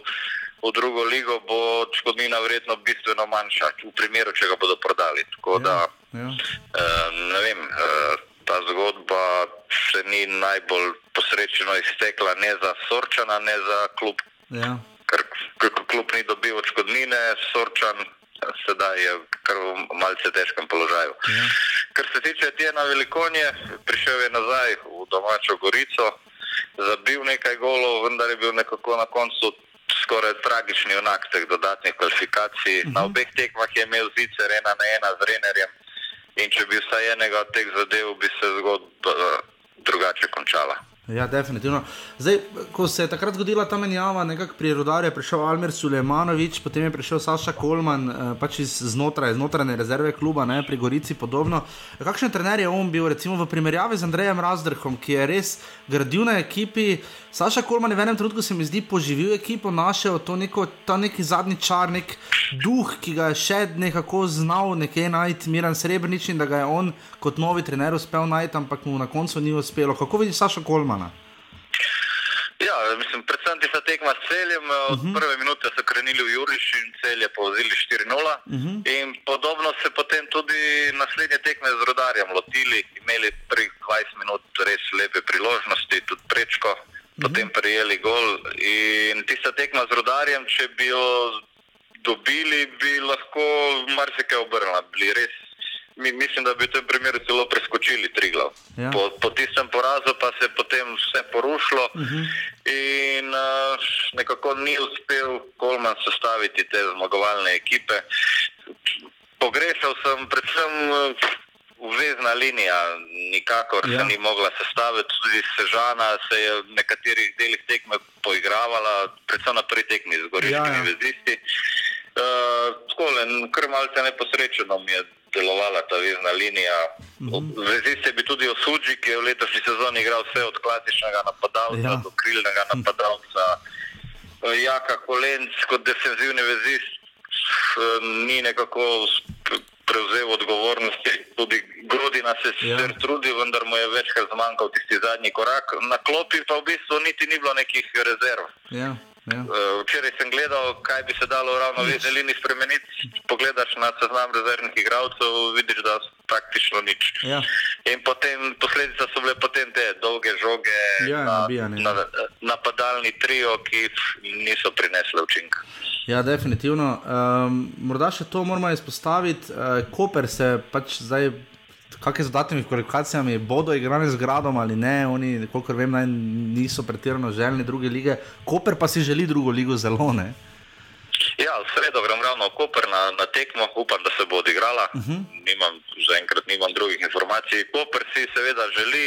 v drugo ligo, bo odškodnina verjetno bistveno manjša, v primeru, če ga bodo prodali. Tako da, Ja. eh, ne vem, eh, ta zgodba se ni najbolj posrečeno iztekla ne za Sorčana, ne za klub, Ja. ker ker klub ni dobil odškodnine, Sorčan sedaj je kar v malce težkem položaju. Ja. Kar se tiče Tjena Velikonje, prišel je nazaj v domačo Gorico, zabil nekaj golov, vendar je bil nekako na koncu skoraj tragični junak teh dodatnih kvalifikacij. Uh -huh. Na obeh tekmah je imel zicer ena na ena z Renerjem in če bi vsaj enega od teh zadev, bi se zgodba eh, drugače končala. Ja, definitivno. Zdaj, ko se je takrat zgodila ta menjava, nekako pri Rudarju je prišel Almir Sulejmanovič, potem je prišel Saša Kolman, eh, pač iz znotraj, znotraj rezerve kluba, ne, pri Gorici podobno. Kakšen trener je on bil, recimo v primerjavi z Andrejem Razdrhom, ki je res gradil na ekipi? Saša Kolman je v enem trenutku se mi zdi poživil ekipo, našel to neko, ta neki zadnji čar, nek duh, ki ga je še nekako znal nekje najti, Miran Srebrenic in da ga je on kot novi trener uspel najti, ampak mu na koncu ni uspelo. Kako vidiš Saša Kolmana? Ja, mislim, predvsem tista tekma s celjem. Uh -huh. Od prve minute so krenili v Juriš in cel je povozili 4-0. Uh -huh. In podobno se potem tudi naslednje tekme z rodarjem lotili, imeli prvih 20 minut res lepe priložnosti, tudi prečko, uh -huh. potem prijeli gol. In tista tekma z rodarjem, če bi jo dobili, bi lahko marsikaj obrnila. Bili res Mi, mislim, da bi v tem primeru celo preskočili tri glav. Ja. Po, po tistem porazu pa se je potem vse porušilo uh -huh. in uh, nekako ni uspel Kolman sestaviti te zmagovalne ekipe. Pogrešal sem predvsem uh, vezna linija, nikakor ja. Se ni mogla sestaviti, tudi Sežana se je v nekaterih delih tekme poigravala, predvsem na prvi tekmi z goriškimi Ja, ja, ja. ja. vezisti. Uh, tako, le, kar malce neposrečeno mi je delovala ta vezna linija. Mm -hmm. Vezist je bil tudi Osuđi, ki je v letošnji sezoni igral vse od klasičnega napadalca Ja. do krilnega napadalca. Jaka Kolenc kot defenzivni vezist uh, ni nekako prevzel odgovornosti. Tudi Grodina se Ja. sicer ja. trudi, vendar mu je večkrat zmanjkal tisti zadnji korak. Na klopi pa v bistvu niti ni bilo nekih rezerv. Ja, ja. Uh, Včeraj sem gledal, kaj bi se dalo ravno v vezni liniji spremeniti. Pogledaš na seznam rezervnih igralcev, vidiš, da praktično nič. Ja. In potem posledica so bile potem te dolge žoge, Ja, nabijanje. na, napadalni trio, ki niso prinesle učinka. Ja, definitivno. Um, morda še to moramo izpostaviti. Uh, Koper se pač zdaj, kakšne z dodatnimi kvalifikacijami, bodo igrali z gradom ali ne, oni, kolikor vem, naj niso pretirano željni druge lige. Koper pa si želi drugo ligo zelo ne. Ja, v sredo grem ravno v Koper na, na tekmo, upam, da se bo odigrala. Uh -huh. nimam, zaenkrat nimam drugih informacij. Koper si seveda želi,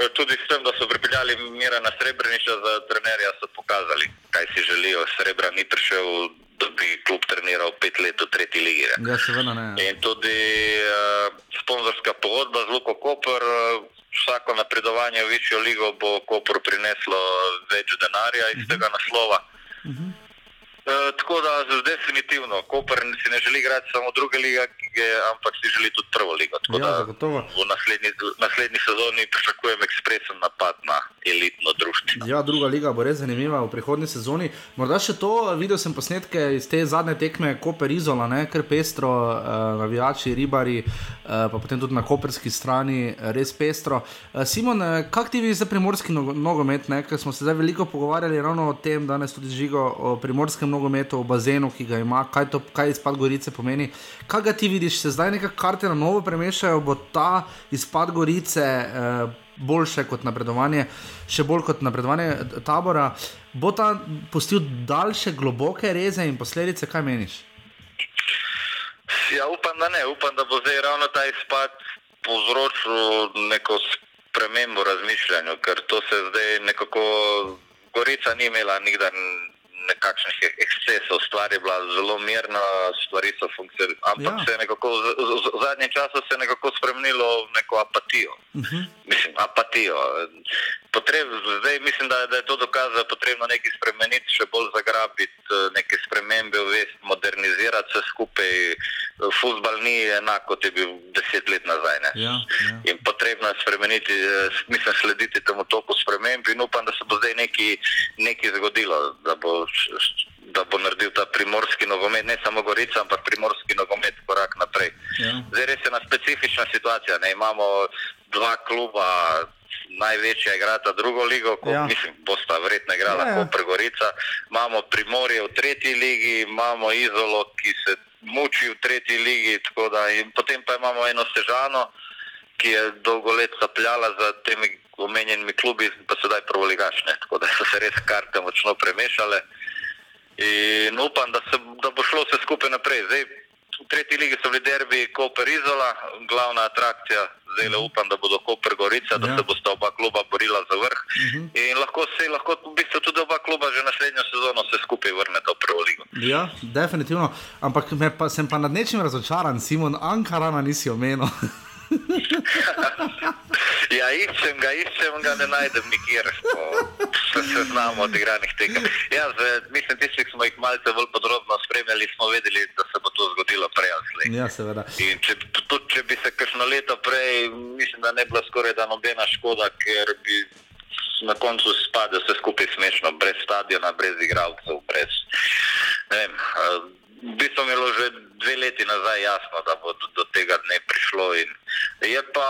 Eh, Tudi s tem, da so pripeljali Mirana Srebreniča za trenerja, so pokazali, kaj si želijo. Srebra ni prišel, da bi klub treniral pet let v tretji ligi. ne. Ja, seveda ne. In tudi uh, sponzorska pogodba z Luko Koper, uh, vsako napredovanje v višjo ligo bo Koper prineslo več denarja iz tega naslova. Uh, tako da definitivno, Koper si ne želi igrati samo druge lige, ampak si želi tudi prvo ligo. Tako Ja, da zagotovo. v naslednji, naslednji sezoni pričakujem ekspresen napad na elitno društvo. Ja, druga liga bo res zanimiva v prihodnji sezoni. Morda še to, videl sem posnetke iz te zadnje tekme Koper Izola, ne, ker pestro, uh, navijači, ribari, uh, pa potem tudi na koperski strani, eh, res pestro. Uh, Simon, uh, kak ti vidiš za primorski nogo- nogomet, ne, ker smo se zdaj veliko pogovarjali ravno o tem, danes tudi žigo o primorskem nogometu, o bazenu, ki ga ima, kaj, to, kaj izpad Gorice pomeni. Kaj ga ti vidiš, se zdaj neka karte na novo premešajo, bo ta izpad Gorice. Uh, boljše kot napredovanje, še bolj kot napredovanje tabora. Bo ta pustil daljše, globoke reze in posledice, kaj meniš? Ja, upam, da ne. Upam, da bo zdaj ravno ta izpad povzročil neko spremembo razmišljanja, ker to se zdaj nekako. Gorica ni imela nikdar nekakšnih ekscesov, stvar je bila zelo mirna, stvari so funkcionirale. Ampak Ja. se je nekako v, zadnjem času se je nekako spremenilo v neko apatijo. Uh -huh. Mislim, apatijo. Potreb, zdaj mislim, da, da je to dokaz, da je potrebno nekaj spremeniti, še bolj zagrabiti, eh, neke spremembe, uvesti, modernizirati vse skupaj. Futbal ni enak, kot je bil deset let nazaj. Ne? Ja, ja. In potrebno je spremeniti, eh, mislim, slediti temu toku sprememb in upam, da se bo zdaj nekaj, nekaj zgodilo, da bo, da bo naredil ta primorski nogomet, ne samo Gorica, ampak primorski nogomet korak naprej. Ja. Zdaj res je ena specifična situacija. Ne? Imamo dva kluba, največja igrata drugo ligo, ko, Ja. mislim, bosta verjetno igrala Ja, ja. ja. Gorica. Imamo Primorje v tretji ligi, imamo Izolo, ki se muči v tretji ligi, tako da in potem pa imamo eno Sežano, ki je dolgo let sapljala za temi omenjenimi klubi, pa sedaj prvoligašne. Tako da so se res karte močno premešale. In upam, da, se, da bo šlo vse skupaj naprej. Zdaj, v tretji ligi so bili derbi Koper Izola, glavna atrakcija. Zdaj le upam, da bodo Koper Gorica, da Ja. se bosta oba kluba borila za vrh. Uh -huh. In lahko se lahko v bistvu tudi oba kluba že naslednjo sezono se skupaj vrneta v prvo ligo. Ja, definitivno. Ampak pa, sem pa nad nečim razočaran, Simon, Ankarana nisi omenil. Ja, iščem ga, iščem ga, ne najdem nikjer. Se, se znamo od igranih tekem. Ja, z, mislim, tisti, ki smo jih malce bolj podrobno spremljali, smo vedeli, da se bo to zgodilo prej ali slej. ja, seveda. In če, tudi če bi se kakšno leto prej, mislim, da ne bi bila skoraj da nobena škoda, ker bi na koncu spadlo vse skupaj smešno, brez stadiona, brez igralcev, brez. Ne vem, eh, v bistvu mi je bilo že dve leti nazaj jasno, da bo do, do tega dne prišlo. In je pa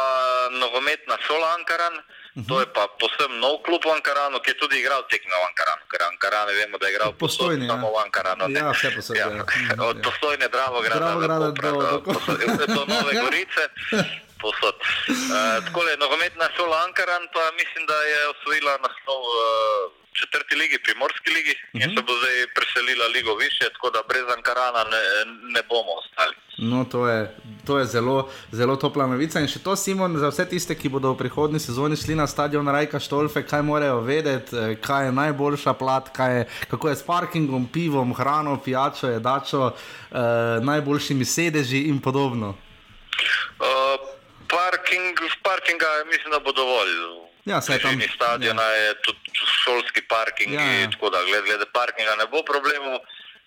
nogometna šola Ankaran. To je pa posebno nov klub v Ankaranu, ki je tudi igral tekme v Ankaranu, ker Ankaran vemo, da je igral povsod, Postojni, ja. samo v Ankaranu. ne. Ja, vse povsod, ja. Mhm, Od ja. Postojne, Dravograda, Dravograda do do- do, do do Nove Gorice. Posod. Uh, tako je nogometna šola Ankaran, pa mislim, da je osvojila naslov uh, v četrti ligi, primorski ligi, uh -huh. in se bo zdaj preselila ligo više, tako da brez Ankarana ne, ne bomo ostali. No, to je, to je zelo, zelo topla novica. In še to, Simon, za vse tiste, ki bodo v prihodnji sezoni šli na stadion Rajka Štolfe, kaj morajo vedeti, eh, kaj je najboljša plat, je, kako je s parkingom, pivom, hrano, pijačo, jedačo, eh, najboljšimi sedeži in podobno. Uh, parking, parkinga mislim, da bo dovolj. Ja, saj tam- bližini stadiona ja. je tudi šolski parking, Ja, ja. tako da glede, glede parkinga ne bo problemov.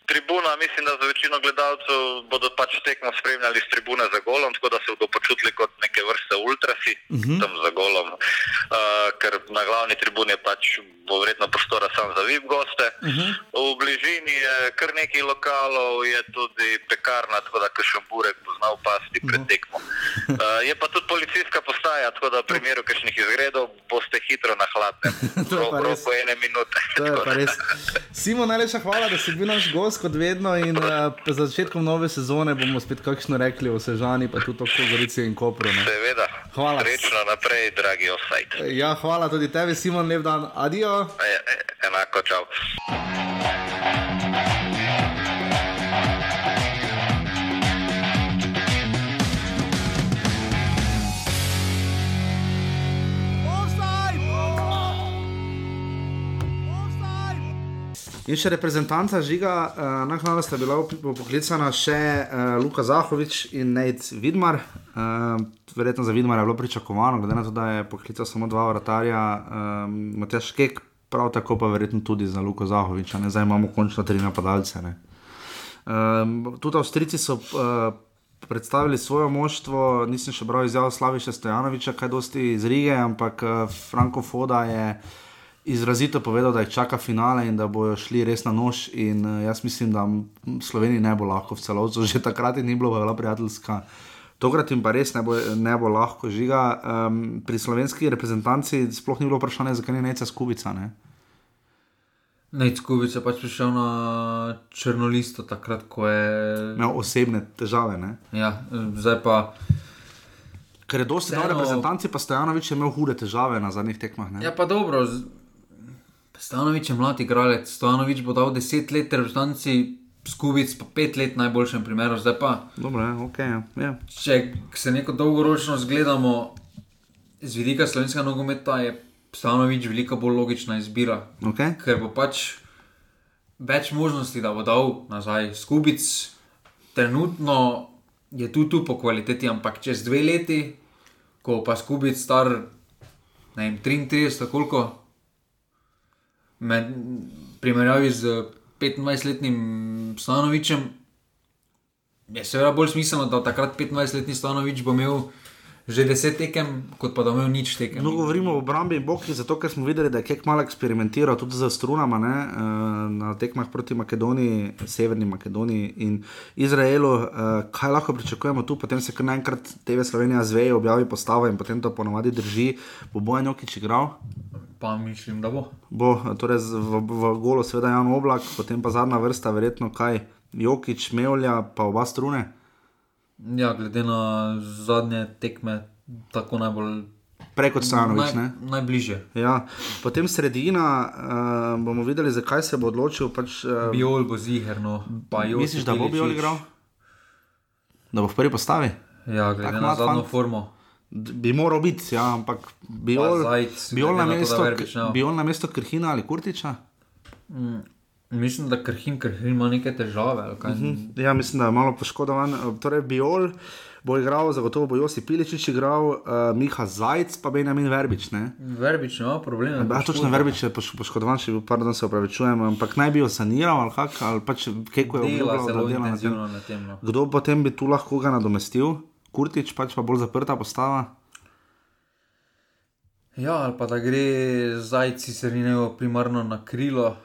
Tribuna, mislim, da za večino gledalcev bodo pač tekmo spremljali z tribune za golom, tako da se bodo počutili kot neke vrste ultrasi uh Mhm. -huh. tam za golom, uh, ker na glavni tribuni je pač bo verjetno prostora samo za VIP goste. Uh Mhm. -huh. V bližini je kar nekaj lokalov, je tudi pekarna, tako da kakšen burek bo znal pasti pred Mhm. tekmo. Uh, je pa tudi policijska postaja, tako da v primeru kakšnih izgredov boste hitro na hladnem. V roku ene minute. Simon, najlepša hvala, da si bil naš gost, kot vedno. In uh, za začetkom nove sezone bomo spet kakšno rekli o Sežani, pa tudi o Gorici in Kopru. Ne? Seveda. Hvala. Srečno naprej, dragi offside. Ja, hvala tudi tebi, Simon, lep dan. Adijo. E, e, enako, čau. In še reprezentanca žiga, uh, naknadno sta bila poklicana še uh, Luka Zahovič in Nate Vidmar. Uh, verjetno za Vidmar je bilo pričakovano, glede na to, da je poklical samo dva vratarja, um, Matjaš Kek, prav tako pa verjetno tudi za Luka Zahoviča, ne zdaj imamo končno tri napadalce. Um, tudi Avstrijci so uh, predstavili svoje moštvo, nisem še bral izjav Slaviša Stojanoviča, kaj dosti iz Rige, ampak uh, Franko Foda je izrazito povedal, da jih čaka finale in da bojo šli res na nož. In uh, jaz mislim, da Sloveniji ne bo lahko v celotu, že takrat ni bilo, bila prijateljska. Tokrat jim pa res ne bo, ne bo lahko žiga. Um, pri slovenski reprezentanci sploh ni bilo vprašanje, zakaj ni neca skubica. Ne? Najckubic je pač prišel na črnolisto takrat, ko je. Imel osebne težave. Ne? Ja, zdaj pa. Ker je dosti Vseeno- dobro reprezentanci, pa Stojanovič je imel hude težave na zadnjih tekmah. Ne? Ja, pa dobro. z- Stanovič je mlad igralec, Stanovič bo dal 10 let reprezentanci, Skubic pa 5 let najboljšem primeru. Zdaj pa, Dobro, okay, ja. ja. če se neko dolgoročno zgledamo z vidika slovenskega nogometa, je Stanovič veliko bolj logična izbira. Okay. ker bo pač več možnosti, da bo dal nazaj skubic. Trenutno je tu, tu po kvaliteti, ampak čez dve leti, ko pa skubic star ne vem, 33, koliko, med primerjavi z 25-letnim Stanovičem, je seveda bolj smiselno, da takrat 25-letni Stanovič bo imel že 10 tekem, kot pa da imel nič tekem. No, govorimo o obrambi in boki, zato ker smo videli, da je Kek malo eksperimentiral tudi z strunama ne, eh, na tekmah proti Makedoniji, Severni Makedoniji in Izraelu. Eh, Kaj lahko pričakujemo tu, potem se kar naenkrat TV Slovenija zveje, objavi postavo in potem to ponovadi drži. Bo Bojan Jokič igral? Pa mislim, da bo. Bo torej z- v, v golu, seveda Jan Oblak, potem pa zadnja vrsta, verjetno kaj. Jokič, Mevlja, pa oba strune. Ja, glede na zadnje tekme, tako najbolj. Prej kot Stanovič, ne? najbližje. Ja, potem sredina, uh, bomo videli, zakaj se bo odločil. Pač, uh, Biol bo zigerno. misliš, da bo Biol igral? Da bo v prvi postavi? Ja, glede Tak na zadnjo fant. formo. Bi moral biti, ja, ampak Pa Zajc, Biol, na, glede na ne bo. Biol na mesto Krhina ali Kurtiča. Mislim, da Krhin, Krhin ima neke težave. ali kaj. Ja, mislim, da je malo poškodovan. Torej, Biol bo igral, zagotovo bo Josi Piličič igral, uh, Miha Zajc, pa Benjamin Verbič. Ne? Verbič ima probleme. Ja, točno Verbič je poš, poškodovan, če bi, pardon, se opravičujem, ampak naj bi jo saniral ali kak, ali pač Keko je da dela na tem. na tem. No. Kdo potem bi tu lahko ga nadomestil? Kurtič, pač pa bolj zaprta postava. Ja, ali pa da gre zajci srninejo primarno na krilo,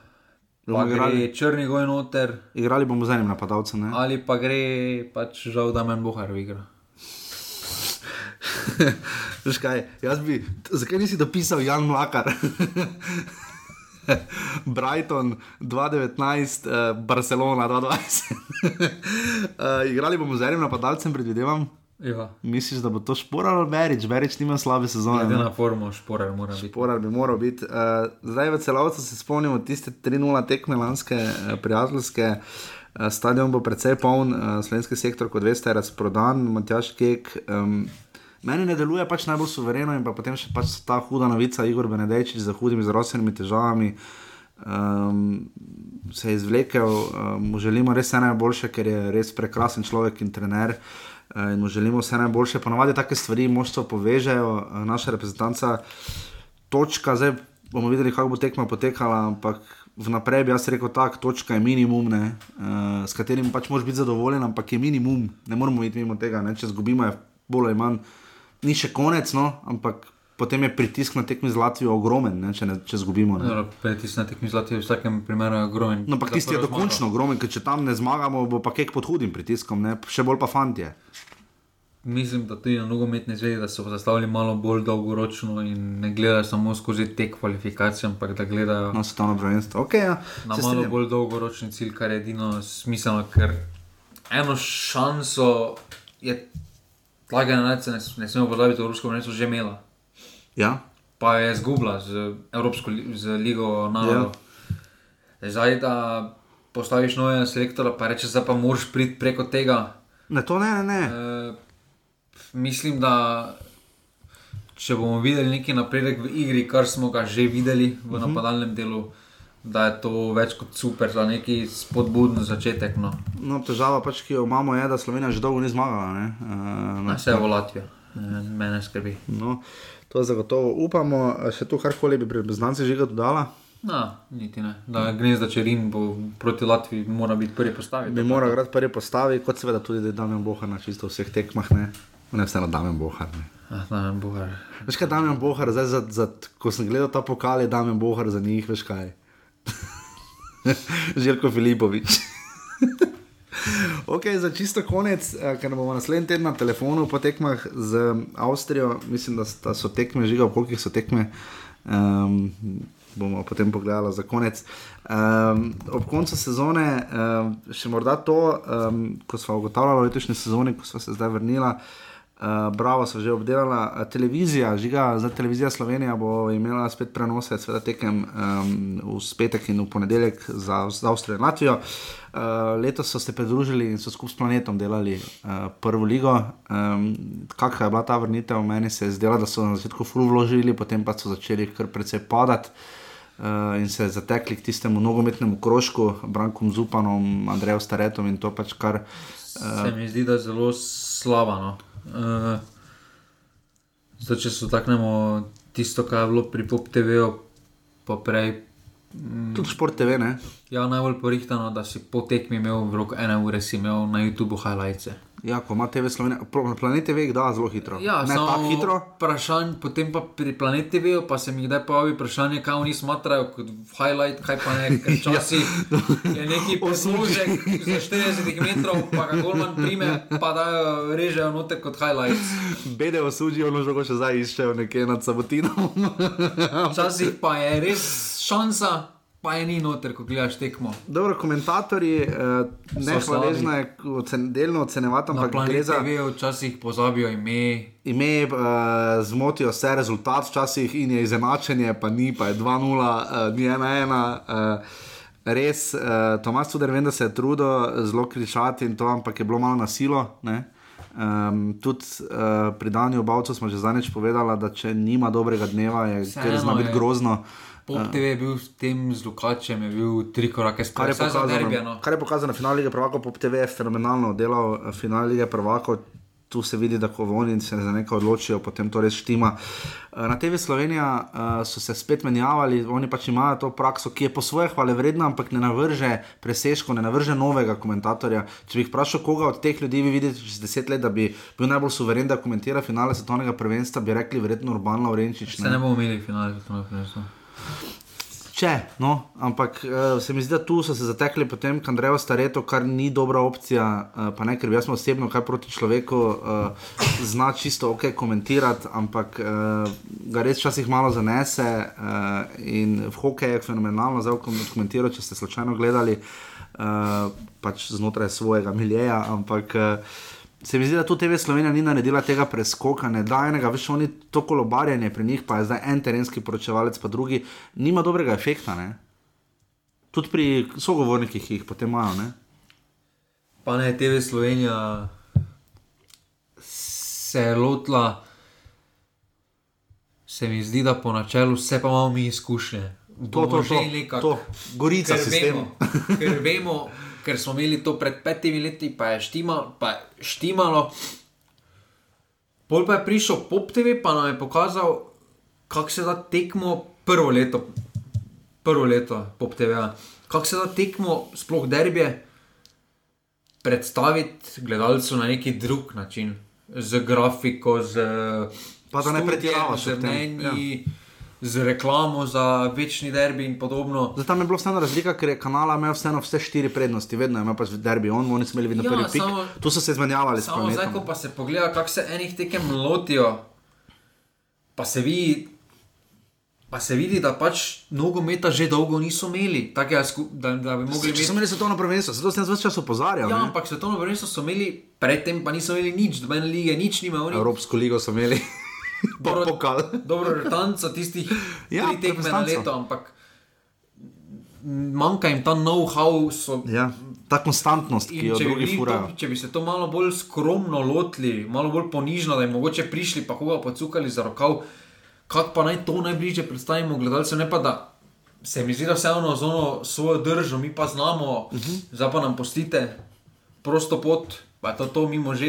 pa gre črni goj noter, igrali bomo z enim napadalcem. ne? ali pa gre pač žal, da men bohar v igro. Veš kaj, jaz bi, zakaj nisi dopisal Jan Mlakar? Brighton 2019, uh, Barcelona 2020. uh, igrali bomo z enim napadalcem, predvidevam. Ja, Misliš, da bo to šporal ali Berič? Berič nima slabe sezone. glede ne? na formo šporar mora biti. Porar bi moral biti. Uh, zdaj v celovcu se spomnimo tiste 3-0 tekme lanske uh, prijateljske. Uh, stadion bo precej poln, uh, slovenski sektor, kot veste, je razprodan, Matjaš Kek. Um, meni ne deluje pač najbolj suvereno in pa potem še pač ta huda novica, Igor Benedejčič z hudimi zdravstvenimi težavami. Um, se je izvlekel, um, mu želimo res vse najboljše, ker je res prekrasen človek in trener. In mu želimo vse najboljše. Ponovadi take stvari moštvo povežejo, eh, naša reprezentanca točka, zdaj bomo videli, kako bo tekma potekala, ampak vnaprej bi jaz rekel, tak, točka je minimum, ne, uh, s katerim pač moraš biti zadovoljen, ampak je minimum, ne moramo iti mimo tega, ne, če zgubimo, je bolj ali manj, ni še konec, no, ampak potem je pritisk na tekmi z Latvijo ogromen, ne, če, ne, če zgubimo. Ne. Petis na tekmi zlati v vsakem primeru je ogromen. No, ampak tisti je dokončno ogromen, ker če tam ne zmagamo, bo pa kek pod hudim pritiskom, ne, še bolj pa fantje. Mislim, da tudi na nogometni zvezi, da so zastavili malo bolj dolgoročno in ne gledajo samo skozi te kvalifikacije, ampak da gledajo No, svetovno prvenstvo. Okay, ja, na se malo strinjam. bolj dolgoročni cilj, kar je edino smiselno, ker eno šanso je ta generacija, ne, ne smemo pozabiti, Evropsko prvenstvo že imela, Ja, pa je izgubila z Evropsko z ligo narodov. Ja. Zdaj, da postaviš novega selektora, pa rečeš, da pa moraš priti preko tega. ne, to ne, ne. ne. Mislim, da če bomo videli neki napredek v igri, kar smo ga že videli v uh -huh. napadalnem delu, da je to več kot super za neki spodbuden začetek. No. No, težava, pač, ki jo imamo, je, da Slovenija že dolgo ni zmagala. ne. Uh, Na vse v Latvijo, Eh, mene skrbi. no, to zagotovo upamo. Še tu karkoli bi pri znanci že dodala. No, niti ne. Da gnezda Čerin bo proti Latviji, mora biti prvi postavljen. Bi moral igrati prvi postavi, kot seveda tudi da je Damien Bohar na čisto vseh tekmah. Ne, ne vseeno Damien Bohar. Ne. Ah, da, Bogar. Veš kaj, Damien Bohar, zdaj, za, za, ko sem gledal ta pokal, je Damien Bohar za njih, veš kaj. Željko Filipovič. ok, za čisto konec, eh, ker bomo naslednji teden na telefonu po tekmah z Avstrijo, mislim, da, da so tekme, žiga, koliko so tekme. Um, bomo potem pogledali za konec. Um, ob koncu sezone, um, še morda to, um, ko smo ugotavljali v letošnji sezoni, ko smo se zdaj vrnili. Uh, bravo, so že obdelala uh, televizija, žiga, za televizijo Slovenija bo imela spet prenose, seveda tekem um, v petek in v ponedeljek za, za Avstrijo in Latvijo. Uh, letos so se pridružili in so skupaj s planetom delali uh, prvo ligo. Um, kakšna je bila ta vrnitev? Meni se je zdelo, da so na začetku ful vložili, potem pa so začeli kar precej padati. Uh, in se zatekli k tistemu nogometnemu krožku, Brankom Zupanom, Andrejem Staretom in to pač kar. Se mi zdi, da je zelo slaba. No. Uh, zdaj, če se dotaknemo tisto, kar je bilo pri Pop TV-u, pa prej. Tudi šport TV, ne? Ja, najbolj porihtano, da si po tekmi imel v roku ene ure, si imel na YouTubu highlights. Ja, ko ima TV Slovenija, Pro- Planet TV jih da zelo hitro. Ja, ne tako hitro. Vprašanj, potem pa pri Planet TV-u pa se mi kdaj pojavi vprašanje, kaj oni smatrajo kot highlight, kaj pa ne, ker včasih je neki poslužek za 40 metrov, pa ga golman prime, pa da režejo note kot highlights. Bede osudijo, no žogo še zdaj iščejo nekje nad sabotinom. Včasih pa je res šansa, pa je ni noter, ko gledaš tekmo. Dobro, komentatorji, eh, ne hvaležno je ocen, delno ocenjevati, ampak gre za TV-u včasih pozabijo ime. ime, uh, zmotijo se rezultat, včasih in je izenačenje, pa ni, pa je 2-0, uh, ni 1-1. Uh, res, uh, Tomas tudi vem, da se je trudil zelo kričati in to, ampak je bilo malo nasilo. Ne? Um, tudi uh, pri Danju Bavcu smo že zadnjič povedali, da če nima dobrega dneva, je Vseeno kar zna biti grozno. Pop TV je bil s tem z Lukačem, je bil tri korake Kar stran, pokazano, No. kar je pokazano na finalu lige prvakov, Pop TV je fenomenalno delal eh, final lige prvakov. Tu se vidi, da ko oni se za nekaj odločijo, potem to res štima. Eh, Na TV Slovenija uh, so se spet menjavali, oni pač imajo to prakso, ki je po svoje hvale vredna, ampak ne navrže presežkov, ne navrže novega komentatorja. Če bi vprašal, koga od teh ljudi vi vidite čez deset let, da bi bil najbolj suveren, da komentira finale svetovnega prvenstva, bi rekli verjetno Urban Laurenčič. Se ne bomo imeli finale, to ne prvenstvo. Če, no, ampak uh, se mi zdi, da tu so se zatekli potem k Andreju Staretu, kar ni dobra opcija, uh, pa ne, ker bi jaz osebno kaj proti človeku, uh, zna čisto ok komentirati, ampak uh, ga res včasih malo zanese uh, in v hokeju je fenomenalno, zdaj ko komentiral, če ste slučajno gledali, uh, pač znotraj svojega miljeja, ampak. Uh, Se mi zdi, da tu TV Slovenija ni naredila tega preskoka, ne da enega, veš, oni to kolobarjanje pri njih, pa je zdaj en terenski poročevalec, pa drugi, nima dobrega efekta. Ne? Tudi pri sogovornikih ki jih potem imajo. Ne? Pa ne, TV Slovenija se je lotila, se mi zdi, da po načelu vse pa imamo mi izkušnje. To, Bomo to, to, nekako- to, gorica ker sistem. vemo, ker vemo, ker smo imeli to pred petimi leti, pa je štima, pa je štimalo. Pol pa je prišel Pop TV, pa nam je pokazal, kako se da tekmo prvo leto, prvo leto Pop TV, kako se da tekmo, sploh derbije, predstaviti gledalcu na neki drug način, z grafiko, z Pa da ne pretiravaš z mnenji, z reklamo za večni derbi in podobno. Tam je bila vseeno razlika, ker je kanala imel vseeno vse štiri prednosti, vedno je imel pač derbi, on, oni so imeli vedno Ja, prvi pik. samo- Tu so se izmenjavali s Samo zdaj, ko pa se pogleda, kako se enih tekem lotijo, pa se vidi, pa se vidi da pač nogometa že dolgo niso imeli, tako je, sku- da, da bi mogli Če so imeti. imeli svetovno prvenstvo, zato sem več časa opozarjal. Ja, ne. ampak svetovno prvenstvo so imeli, predtem pa niso imeli nič, dobene lige, nič nima. Evropsko ligo so imeli. Dobro- pokal. Dobro, retanca tistih Ja, ja, tri tekme na leto, ampak manjka jim ta know-how, so Ja, ta konstantnost, ki jo če drugi furajo. to, če bi se to malo bolj skromno lotili, malo bolj ponižno, da bi mogoče prišli pa koga pocukali za rokav, kako pa naj to najbližje predstavimo gledalcem, ne pa da se mi zdi, da vseeno z ono svojo držo, mi pa znamo, uh Mhm. -huh. zdaj pa nam pustite prosto pot. Pa to, to mi smo že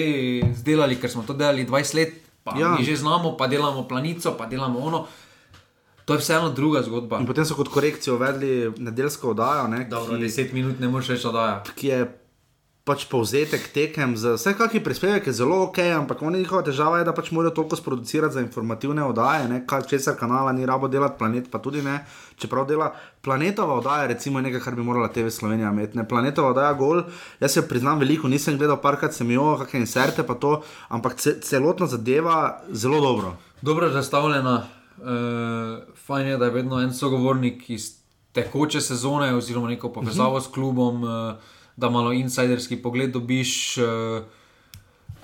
zdelali, ker smo to delali 20 let, pa Ja. mi že znamo, pa delamo planico, pa delamo ono. To je vseeno druga zgodba. In potem so kot korekcijo uvedli nedeljsko oddajo, ne, Dobro, ki, 10 minut ne moreš da je. ki je pač povzetek tekem. z- Vsekakšen prispevek je zelo ok, ampak oni njihova težava je, da pač morajo toliko sproducirati za informativne oddaje, ne, kar česar kanala ni rabo delati, planet pa tudi ne. Čeprav dela planetova oddaja, recimo nekaj, kar bi morala TV Slovenija imeti. Ne. Planetova oddaja gol, jaz se priznam veliko, nisem gledal parkrat sem jo, kakšne inserte pa to, ampak ce, celotna zadeva zelo dobro. Dobro zastavljena, uh, fajn je, da je vedno en sogovornik iz tekoče sezone, oziroma neko povezavo uh -huh. s klubom, uh, da malo insiderski pogled dobiš. Uh,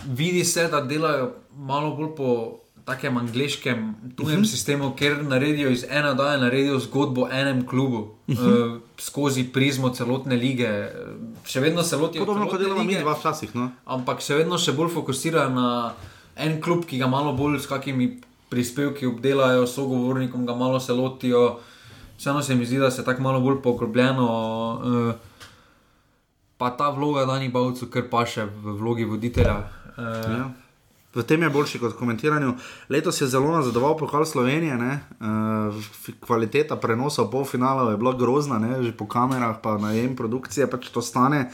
vidi se, da delajo malo bolj po takem angliškem, tujem uh -huh. sistemu, ker naredijo iz ene oddaje, naredijo zgodbo o enem klubu. Uh -huh. uh, skozi prizmo celotne lige, Uh, še vedno se lotijo Podobno kot celotne delamo mi dva včasih. No? ampak še vedno še bolj fokusirajo na en klub, ki ga malo bolj s kakimi prispevki obdelajo, sogovornikom ga malo se lotijo. Vseeno se mi zdi, da se tako malo bolj poglobljeno. Uh, pa ta vloga Dani Bavcu, ker pa še v vlogi voditelja. Uh, Ja. V tem je boljši kot v komentiranju. Letos je zelo nazadoval pokal Slovenije, ne? uh, kvaliteta prenosa v polfinalu je bila grozna, ne? že po kamerah, pa najem produkcije, pač to stane.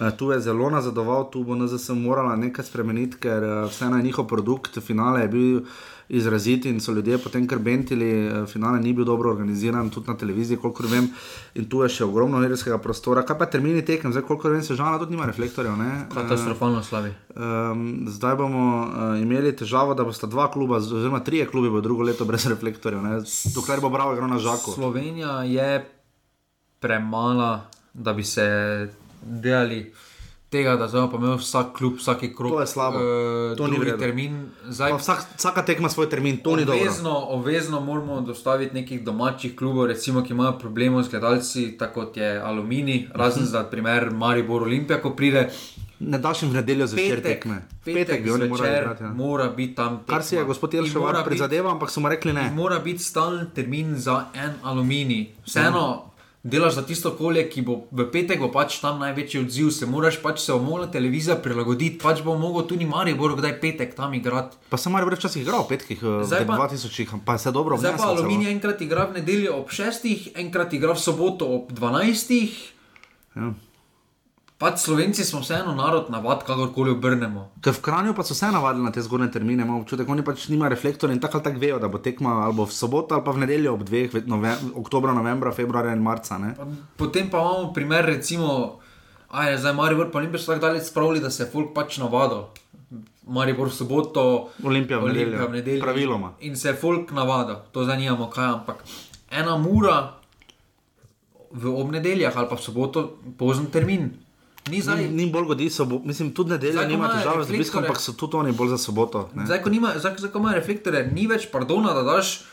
Uh, tu je zelo nazadoval, tu bo NZS morala nekaj spremeniti, ker uh, vseeno je njihov produkt, finale je bil izrazit in so ljudje potem kar bentili, uh, finale ni bil dobro organiziran, tudi na televiziji, kolikor vem, in tu je še ogromno nerijskega prostora. Kaj pa termini tekem, zdaj kolikor vem, se žala tudi nima reflektorjev. ne? Katastrofalno slabi. Um, zdaj bomo uh, imeli težavo, da bosta dva kluba, oziroma trije klubi, bo drugo leto brez reflektorjev, ne? dokler bo Bravo igral na žaku. Slovenija je premala, da bi se delali tega, da zdaj pa imel vsak klub, vsaki krog. To je slabo. Uh, To ni drugi v redu. termin. Zdaj, Pa Vsak, vsaka tekma svoj termin, to ni dobro. obvezno, obvezno moramo dostaviti nekih domačih klubov, recimo, ki imajo probleme z gledalci, tako kot je Alumini, razen za primer Maribor Olimpija, ko pride. Ne daš jim v nedeljo zvečer tekme. petek, Petek bi oni morali igrati. Ja. mora biti tam. Kar si je tekma. gospod Jelševar prizadeval, ampak so mu rekli ne. Mora biti stalen termin za en aluminij. Vseeno delaš za tisto okolje, ki bo v petek bo pač tam največji odziv, se moraš pač se omogla televizija prilagoditi, pač bo mogel tudi Maribor kdaj petek tam igrati. Pa sem mar včasih igral v petkih, eh, Zdaj pa- 2000, pa se dobro Zdaj pa aluminij enkrat igra v nedeljo ob 6, enkrat igra v soboto ob 12. Ja. Pač Slovenci smo vseeno narod navad, kakorkoli obrnemo. Ker v Kranju pa so se navadili na te zgornje termine, imam občutek, oni pač nimajo reflektorja in tako ali tako vejo, da bo tekma ali bo v soboto ali pa v nedeljo ob dveh, nove, oktobra, novembra, februarja in marca. Ne? Potem pa imamo primer, recimo, a je zdaj Maribor, pa Olimpija so tako daleč spravili, da se je folk pač navadil. Maribor v soboto, Olimpija v nedeljo, v nedeljo. praviloma. In se je folk navadil, to zanimamo kaj, ampak ena ura v obnedeljah ali pa v soboto, pozen termin. Ni zdaj, Ni, ni bolj godi, so, mislim, tudi nedelja nima težave z obiskom, reflektorje- ampak so tudi oni bolj za soboto. ne. Zdaj, ko nima, zdaj, zdaj, ko ima reflektore, ni več pardona, da daš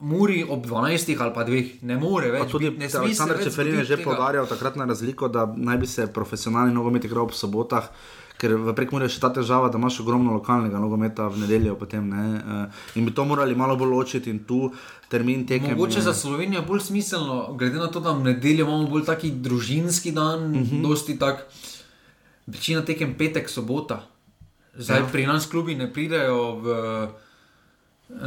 muri ob 12 ali pa 2, ne more več. Pa tudi biti, Aleksandr Čeferin je že tega. povdarjal takrat na razliko, da naj bi se profesionalni nogomet igral ob sobotah. Ker v Prekmurju je še ta težava, da imaš ogromno lokalnega nogometa v nedeljo, potem, ne, eh, in bi to morali malo bolj ločiti in tu termin tekem. Mogoče je- za Slovenijo je bolj smiselno, glede na to, da v nedeljo imamo bolj taki družinski dan, uh -huh. dosti tak, večina tekem petek, sobota. Zdaj ja. pri nas klubi ne pridejo v, uh,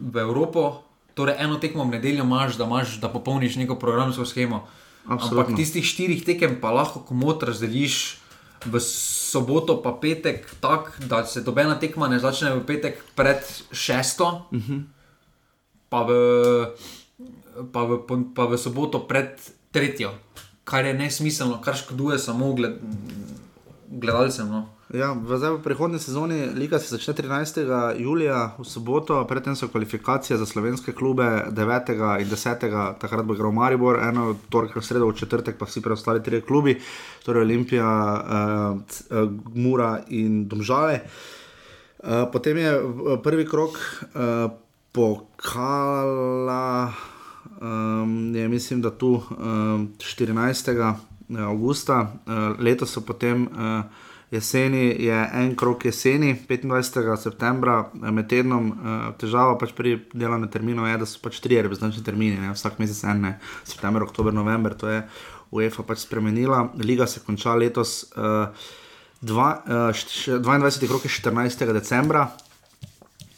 v Evropo, torej eno tekmo v nedeljo imaš, da, imaš, da popolniš neko programsko schemo. Absolutno. Ampak tistih štirih tekem pa lahko komot razdeliš. V soboto pa petek, tako da se dobena tekma ne začne v petek pred šesto, uh -huh pa v, pa v, pa v soboto pred tretjo, kar je nesmiselno, kar škoduje samo gled, gledalcem. No. Ja, zdaj v prihodnji sezoni Liga se začne 13. julija v soboto, predtem so kvalifikacije za slovenske klube 9. in 10. takrat bo igral Maribor, eno torek sredo, v četrtek pa vsi preostali trije klubi, torej Olimpija, uh, uh, Mura in Domžale. Uh, potem je uh, prvi krok uh, pokala, um, je mislim, da tu um, 14. augusta, uh, letos so potem. Uh, jeseni je en krok jeseni, 25. septembra, eh, med tednom. Uh, težava pač pri delovnem terminu je, da so pač tri reprezentančni termini, ne? vsak mesec en, ne? september, oktober, november. To je UEFA pač spremenila. Liga se konča letos. Uh, dva, uh, š- 22. krok je 14. decembra.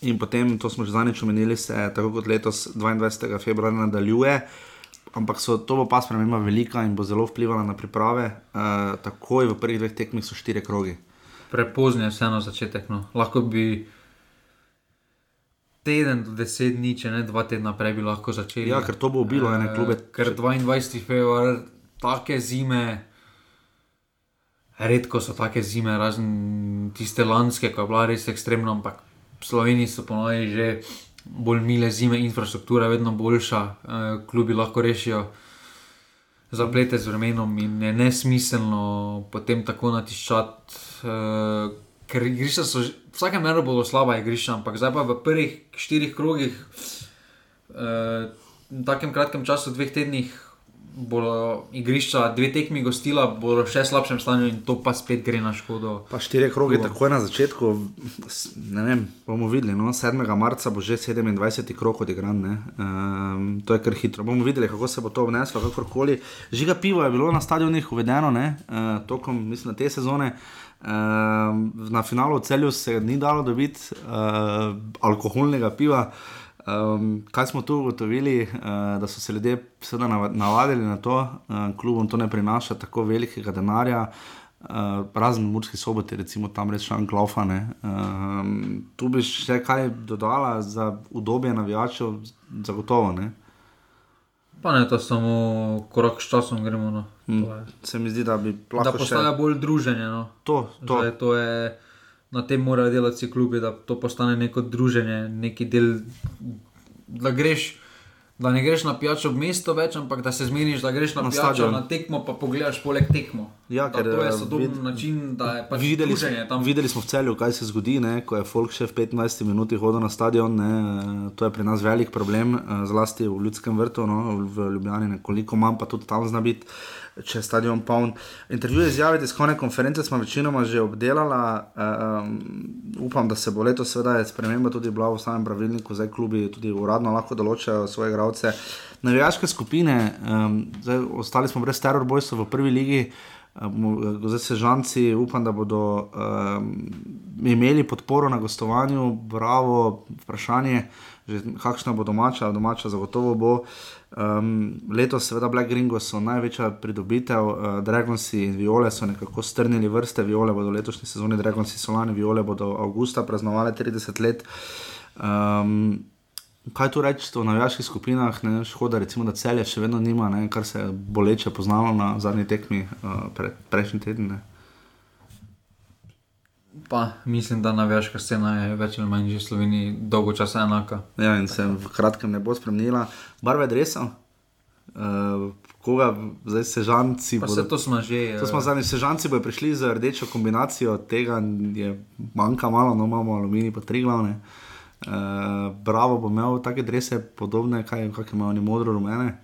In potem, to smo že zadnjič omenili, se tako kot letos 22. februarja nadaljuje. Ampak so, to bo pa sprememba velika in bo zelo vplivala na priprave. Uh, takoj v prvih dveh tekmih so štiri krogi. Prepozni je vseeno začetek. No. Lahko bi teden do deset dni, če ne dva tedna prej, bi lahko začeli. Ja, ker to bo ubilo ene Eh, klube. Ker 22. februar, take zime, redko so take zime, razen tiste lanske, ko je bila res ekstremna, ampak Sloveniji so ponovadi že bolj mile zime, infrastruktura je vedno boljša, eh, klubi lahko rešijo. Zaplete z vremenom in je nesmiselno potem tako natiščati, uh, ker igrišča so, v vsakem meru bodo slaba igrišča, ampak zdaj pa v prvih štirih krogih Uh, v takem kratkem času, dveh tednih, bodo igrišča, dve tekmi gostila, bodo še slabšem stanju in to pa spet gre na škodo. Pa štiri kroge takoj na začetku, ne vem, bomo videli. No? 7. marca bo že 27. krok odigran, ne? um, to je kar hitro. Bomo videli, kako se bo to obneslo, kakorkoli. Žiga pivo je bilo na stadionih uvedeno, ne? uh, tokom mislim, te sezone. Um, na finalu v celju se ni dalo dobiti uh, alkoholnega piva. Um, kaj smo tu ugotovili, uh, da so se ljudje seveda nava- navadili na to, uh, klubom to ne prinaša tako velikega denarja, uh, razen Murski soboti, recimo tam res šan klaufane. Um, tu bi še kaj dodala za udobje navijačev, zagotovo. Ne? Pa ne to samo korak s časom gremo. No. Je- Se mi zdi, da bi Da lahko postaja še bolj druženje. No. to. to. Zdaj, to je, na tem morajo delati klubi, da to postane neko druženje, neki del, da greš. Da ne greš na pijačo v mesto več, ampak da se zmeniš, da greš na, Na pijačo stadion. na tekmo, pa pogledaš poleg tekmo. Ja, da, ker, to je eh, sodoben vid- način, da je pač Videli, druženje tam. videli smo v celju, kaj se zgodi, ne, ko je Folk še v 15 minutah hodil na stadion. Ne, eh, to je pri nas velik problem, eh, zlasti v Ljudskem vrtu, no, v Ljubljani, nekoliko manj, pa tudi tam zna biti, če je stadion poln. Intervjuje izjave tiskovne konference smo večinoma že obdelala. Um, upam, da se bo letos, seveda, je sprememba tudi bila v samem pravilniku, zdaj klubi tudi uradno lahko določajo svoje igralce. Navijaške skupine, um, zdaj, ostali smo brez Terror Boysov v prvi ligi. Zdaj se žanci, upam, da bodo um, imeli podporo na gostovanju, bravo, vprašanje, kakšna bo domača, domača zagotovo bo. Um, letos, seveda, Black Ringo so največja pridobitev, uh, Dragonsi in Viole so nekako strnili vrste, Viole bodo letošnji sezoni, Dragonsi so lani, Viole bodo avgusta praznovali 30 let. Um, Kaj tu reči o navijaških skupinah, ne, škoda, recimo, da celje še vedno nima, ne, kar se boleče poznalo na zadnji tekmi uh, pre, prejšnji teden. Ne. Pa mislim, da navijaška scena je več ali manj že v Sloveniji dolgo časa enaka. Ja, in se v kratkem ne bo spremenila. Barve dresa, uh, koga zdaj sežanci Pa bodo. vse to smo že. To smo zadnji sežanci, bodo prišli z rdečo kombinacijo, tega je manjka malo, no imamo aluminij, pa tri glavne. Uh, bravo bo imel take drese, podobne, kaj kakšne imajo oni modro-rumene.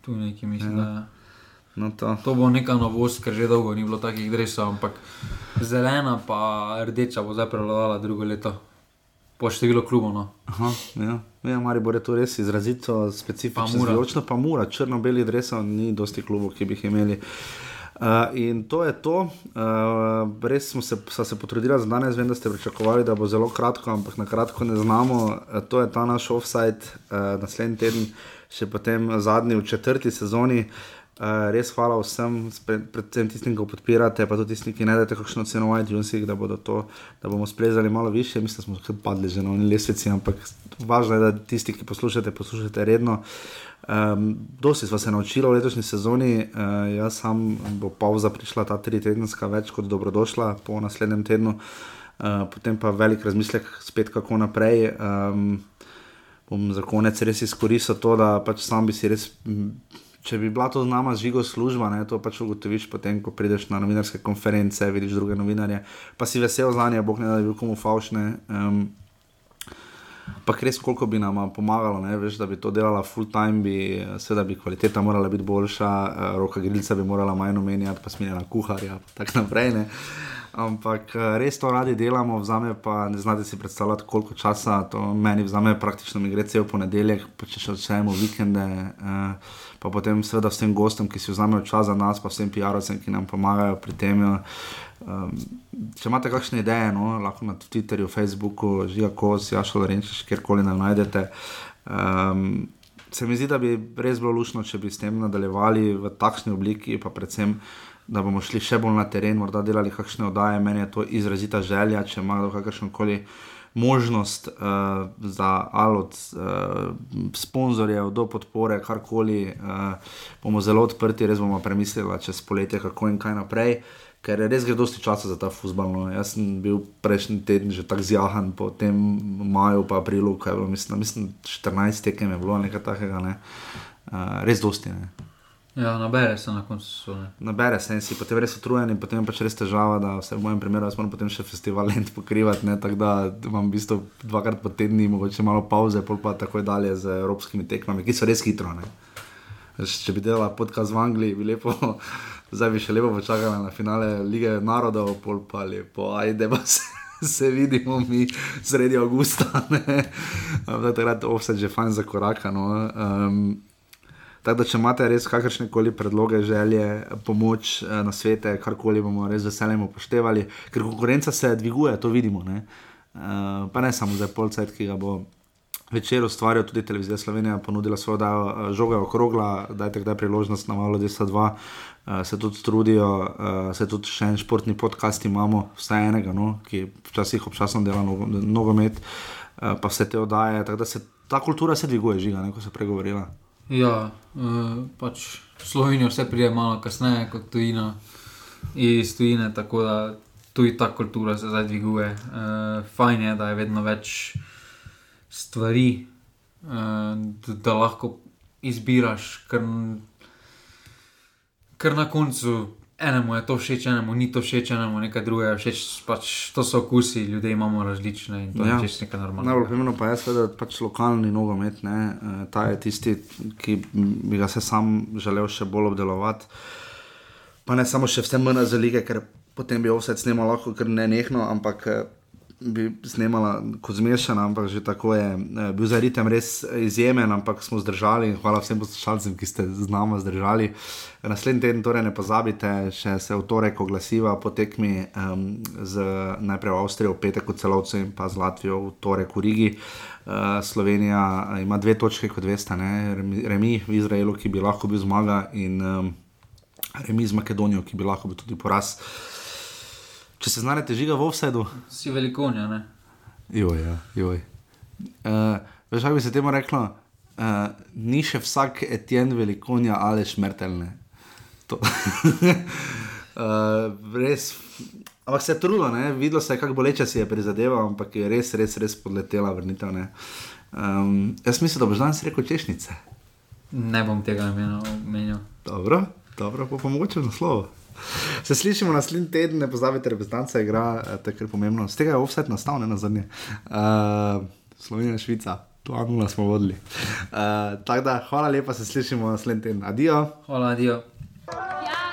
Tu neki mislim, ja. da. No, to. To bo neka novost, ker že dolgo ni bilo takih dresov, ampak zelena pa rdeča bo zdaj prevladovala drugo leto. Po številu klubov. No. Aha, ja, ja Maribor je to res izrazito specifično. Zvijočno pa mura, črno-beli dresov, ni dosti klubov, ki bi jih imeli. Uh, in to je to. Uh, res smo se, se potrudili za danes, vem, da ste pričakovali, da bo zelo kratko, ampak na kratko ne znamo. Uh, to je ta naš offside, uh, naslednji teden, še potem zadnji v četrti sezoni. Uh, res hvala vsem, predvsem tistim, ki podpirate, pa tudi tistim, ki ne date kakšno ceno v iTunesih, da, to, da bomo splezali malo više. Mislim, da smo padli že na oni lesvici, ampak važno je, da tisti, ki poslušate, poslušate redno. Um, dosti smo se naučili v letošnji sezoni, uh, jaz sam bo pauza prišla ta tri tedenska, več kot dobrodošla po naslednjem tednu, uh, potem pa velik razmislek spet, kako naprej. Um, bom za konec res izkoristil to, da pač sam bi si res. Če bi bila to z nama žigo služba, ne, to pač ugotoviš potem, ko prideš na novinarske konference, vidiš druge novinarje, pa si vesel za nje, bog ne da bi komu faušne. Um, Pa res, koliko bi nam pomagalo, ne, veš, da bi to delala full time, bi, eh, seveda bi kvaliteta morala biti boljša, eh, roka grilca bi morala manj omenjati, pa sminjena kuharja, in tako naprej. Ne. Ampak eh, res to radi delamo, vzame pa ne znate si predstavljati, koliko časa to meni vzame, praktično mi gre cel ponedeljek, pa če še odšejemo vikende. Uh, pa potem seveda vsem gostom, ki si vzamejo čas za nas, pa vsem PR-ovcem, ki nam pomagajo pri tem. Um, če imate kakšne ideje, no, lahko na Twitterju, Facebooku, žiga kos, jašal renčiš, kjerkoli nam najdete. Um, se mi zdi, da bi res bilo lušno, če bi s tem nadaljevali v takšni obliki, pa predvsem, da bomo šli še bolj na teren, morda delali kakšne oddaje. Meni je to izrazita želja, če ima kdo kakršen koli možnost uh, za alot, uh, sponzorjev, do podpore, karkoli, uh, bomo zelo odprti, res bomo premislili čez poletje, kako in kaj naprej. Ker res gre dosti časa za ta futbol. No. Jaz sem bil prejšnji teden že tako zjahan, po tem maju, pa aprilu, kaj je bilo, mislim, mislim 14 tekem je bilo nekaj takega, ne. uh, res dosti. Ne. Ja, nabere se na koncu. Nabere se in si potem res utrujen in potem pač res težava, da se v mojem primeru moram potem še festival lent pokrivati, tako da imam v bistvu dvakrat po tedni, mogoče malo pauze, pol pa tako dalje z evropskimi tekmami, ki so res hitro. Ne. Če bi delala podcast v Angliji, bi lepo, zdaj bi še lepo počakala na finale lige narodov, pol pa lepo, ajde pa se. Se vidimo mi sredi avgusta, da je takrat offset že fajn za koraka. No. Um, Tako da, če imate res kakršne koli predloge, želje, pomoč eh, na svete, karkoli bomo res veseljem upoštevali, ker konkurenca se dviguje, to vidimo. Ne? Uh, pa ne samo za polcajt, ki ga bo večer ustvarjal, tudi televizija Slovenija ponudila svojo uh, žogo okrogla, dajte kdaj priložnost na malo 10-2. Uh, se tudi trudijo, uh, se tudi še en športni podcast imamo, vsaj enega, no, ki včasih občasno dela nogomet, uh, pa vse te oddaje. Tako da se ta kultura se dviguje, žiga, ne, ko se pregovorila. Ja, uh, pač Slovenijo vse pride malo kasneje kot tujina, iz tujine, tako da tudi ta kultura se zdaj dviguje. Uh, fajn je, da je vedno več stvari, uh, da, da lahko izbiraš, ker, ker na koncu enemu je to všeč, enemu ni to všeč, enemu nekaj drugega všeč. Pač to so okusi, ljudje imamo različne in to ja. je čisto nekaj normalnega. Najbolj pomembno pa je, da pač lokalni nogomet, ne, eh, ta je tisti, ki bi ga se sam želel še bolj obdelovati. Pa ne samo še vse mne za lige, ker potem bi vse snimal lahko, ker ne nehno, ampak eh, bi snimala kot zmešana, ampak že tako je. Eh, bil za ritem res izjemen, ampak smo zdržali. Hvala vsem poslušalcem, ki ste z nami zdržali. Naslednji teden, torej ne pozabite, še se v torek oglasiva po tekmi um, z najprej Avstrijo, v petek v celovcu in pa z Latvijo v torek v Rigi. Uh, Slovenija ima dve točke, kot veste, ne? remi v Izraelu, ki bi lahko bil zmaga, in um, remi z Makedonijo, ki bi lahko bil tudi poraz. Uh, Če se znašete žiga v offsetu, si velikonja. Ne? Joj, ja, joj. Uh, veš, kako bi se temu reklo, uh, ni še vsak etjen velikonja ali šmrtelne. uh, res. Ampak se je trudilo, videlo se je, kako boleče si je prizadeval, ampak je res, res, res podletela vrnitev. Um, jaz mislim, da boš danes rekel češnice. Ne bom tega imel. Dobro, dobro, pa pomoče na slovo. Se slišimo naslednji teden, ne pozabite, reprezentanca igra, eh, tako je pomembno. Z tega je offset nastal, ne na zadnje. Uh, Slovenija, Švica, tu Anula smo vodili. Uh, tako da, hvala lepa, se slišimo naslednji teden. Adijo. Hvala, adijo. I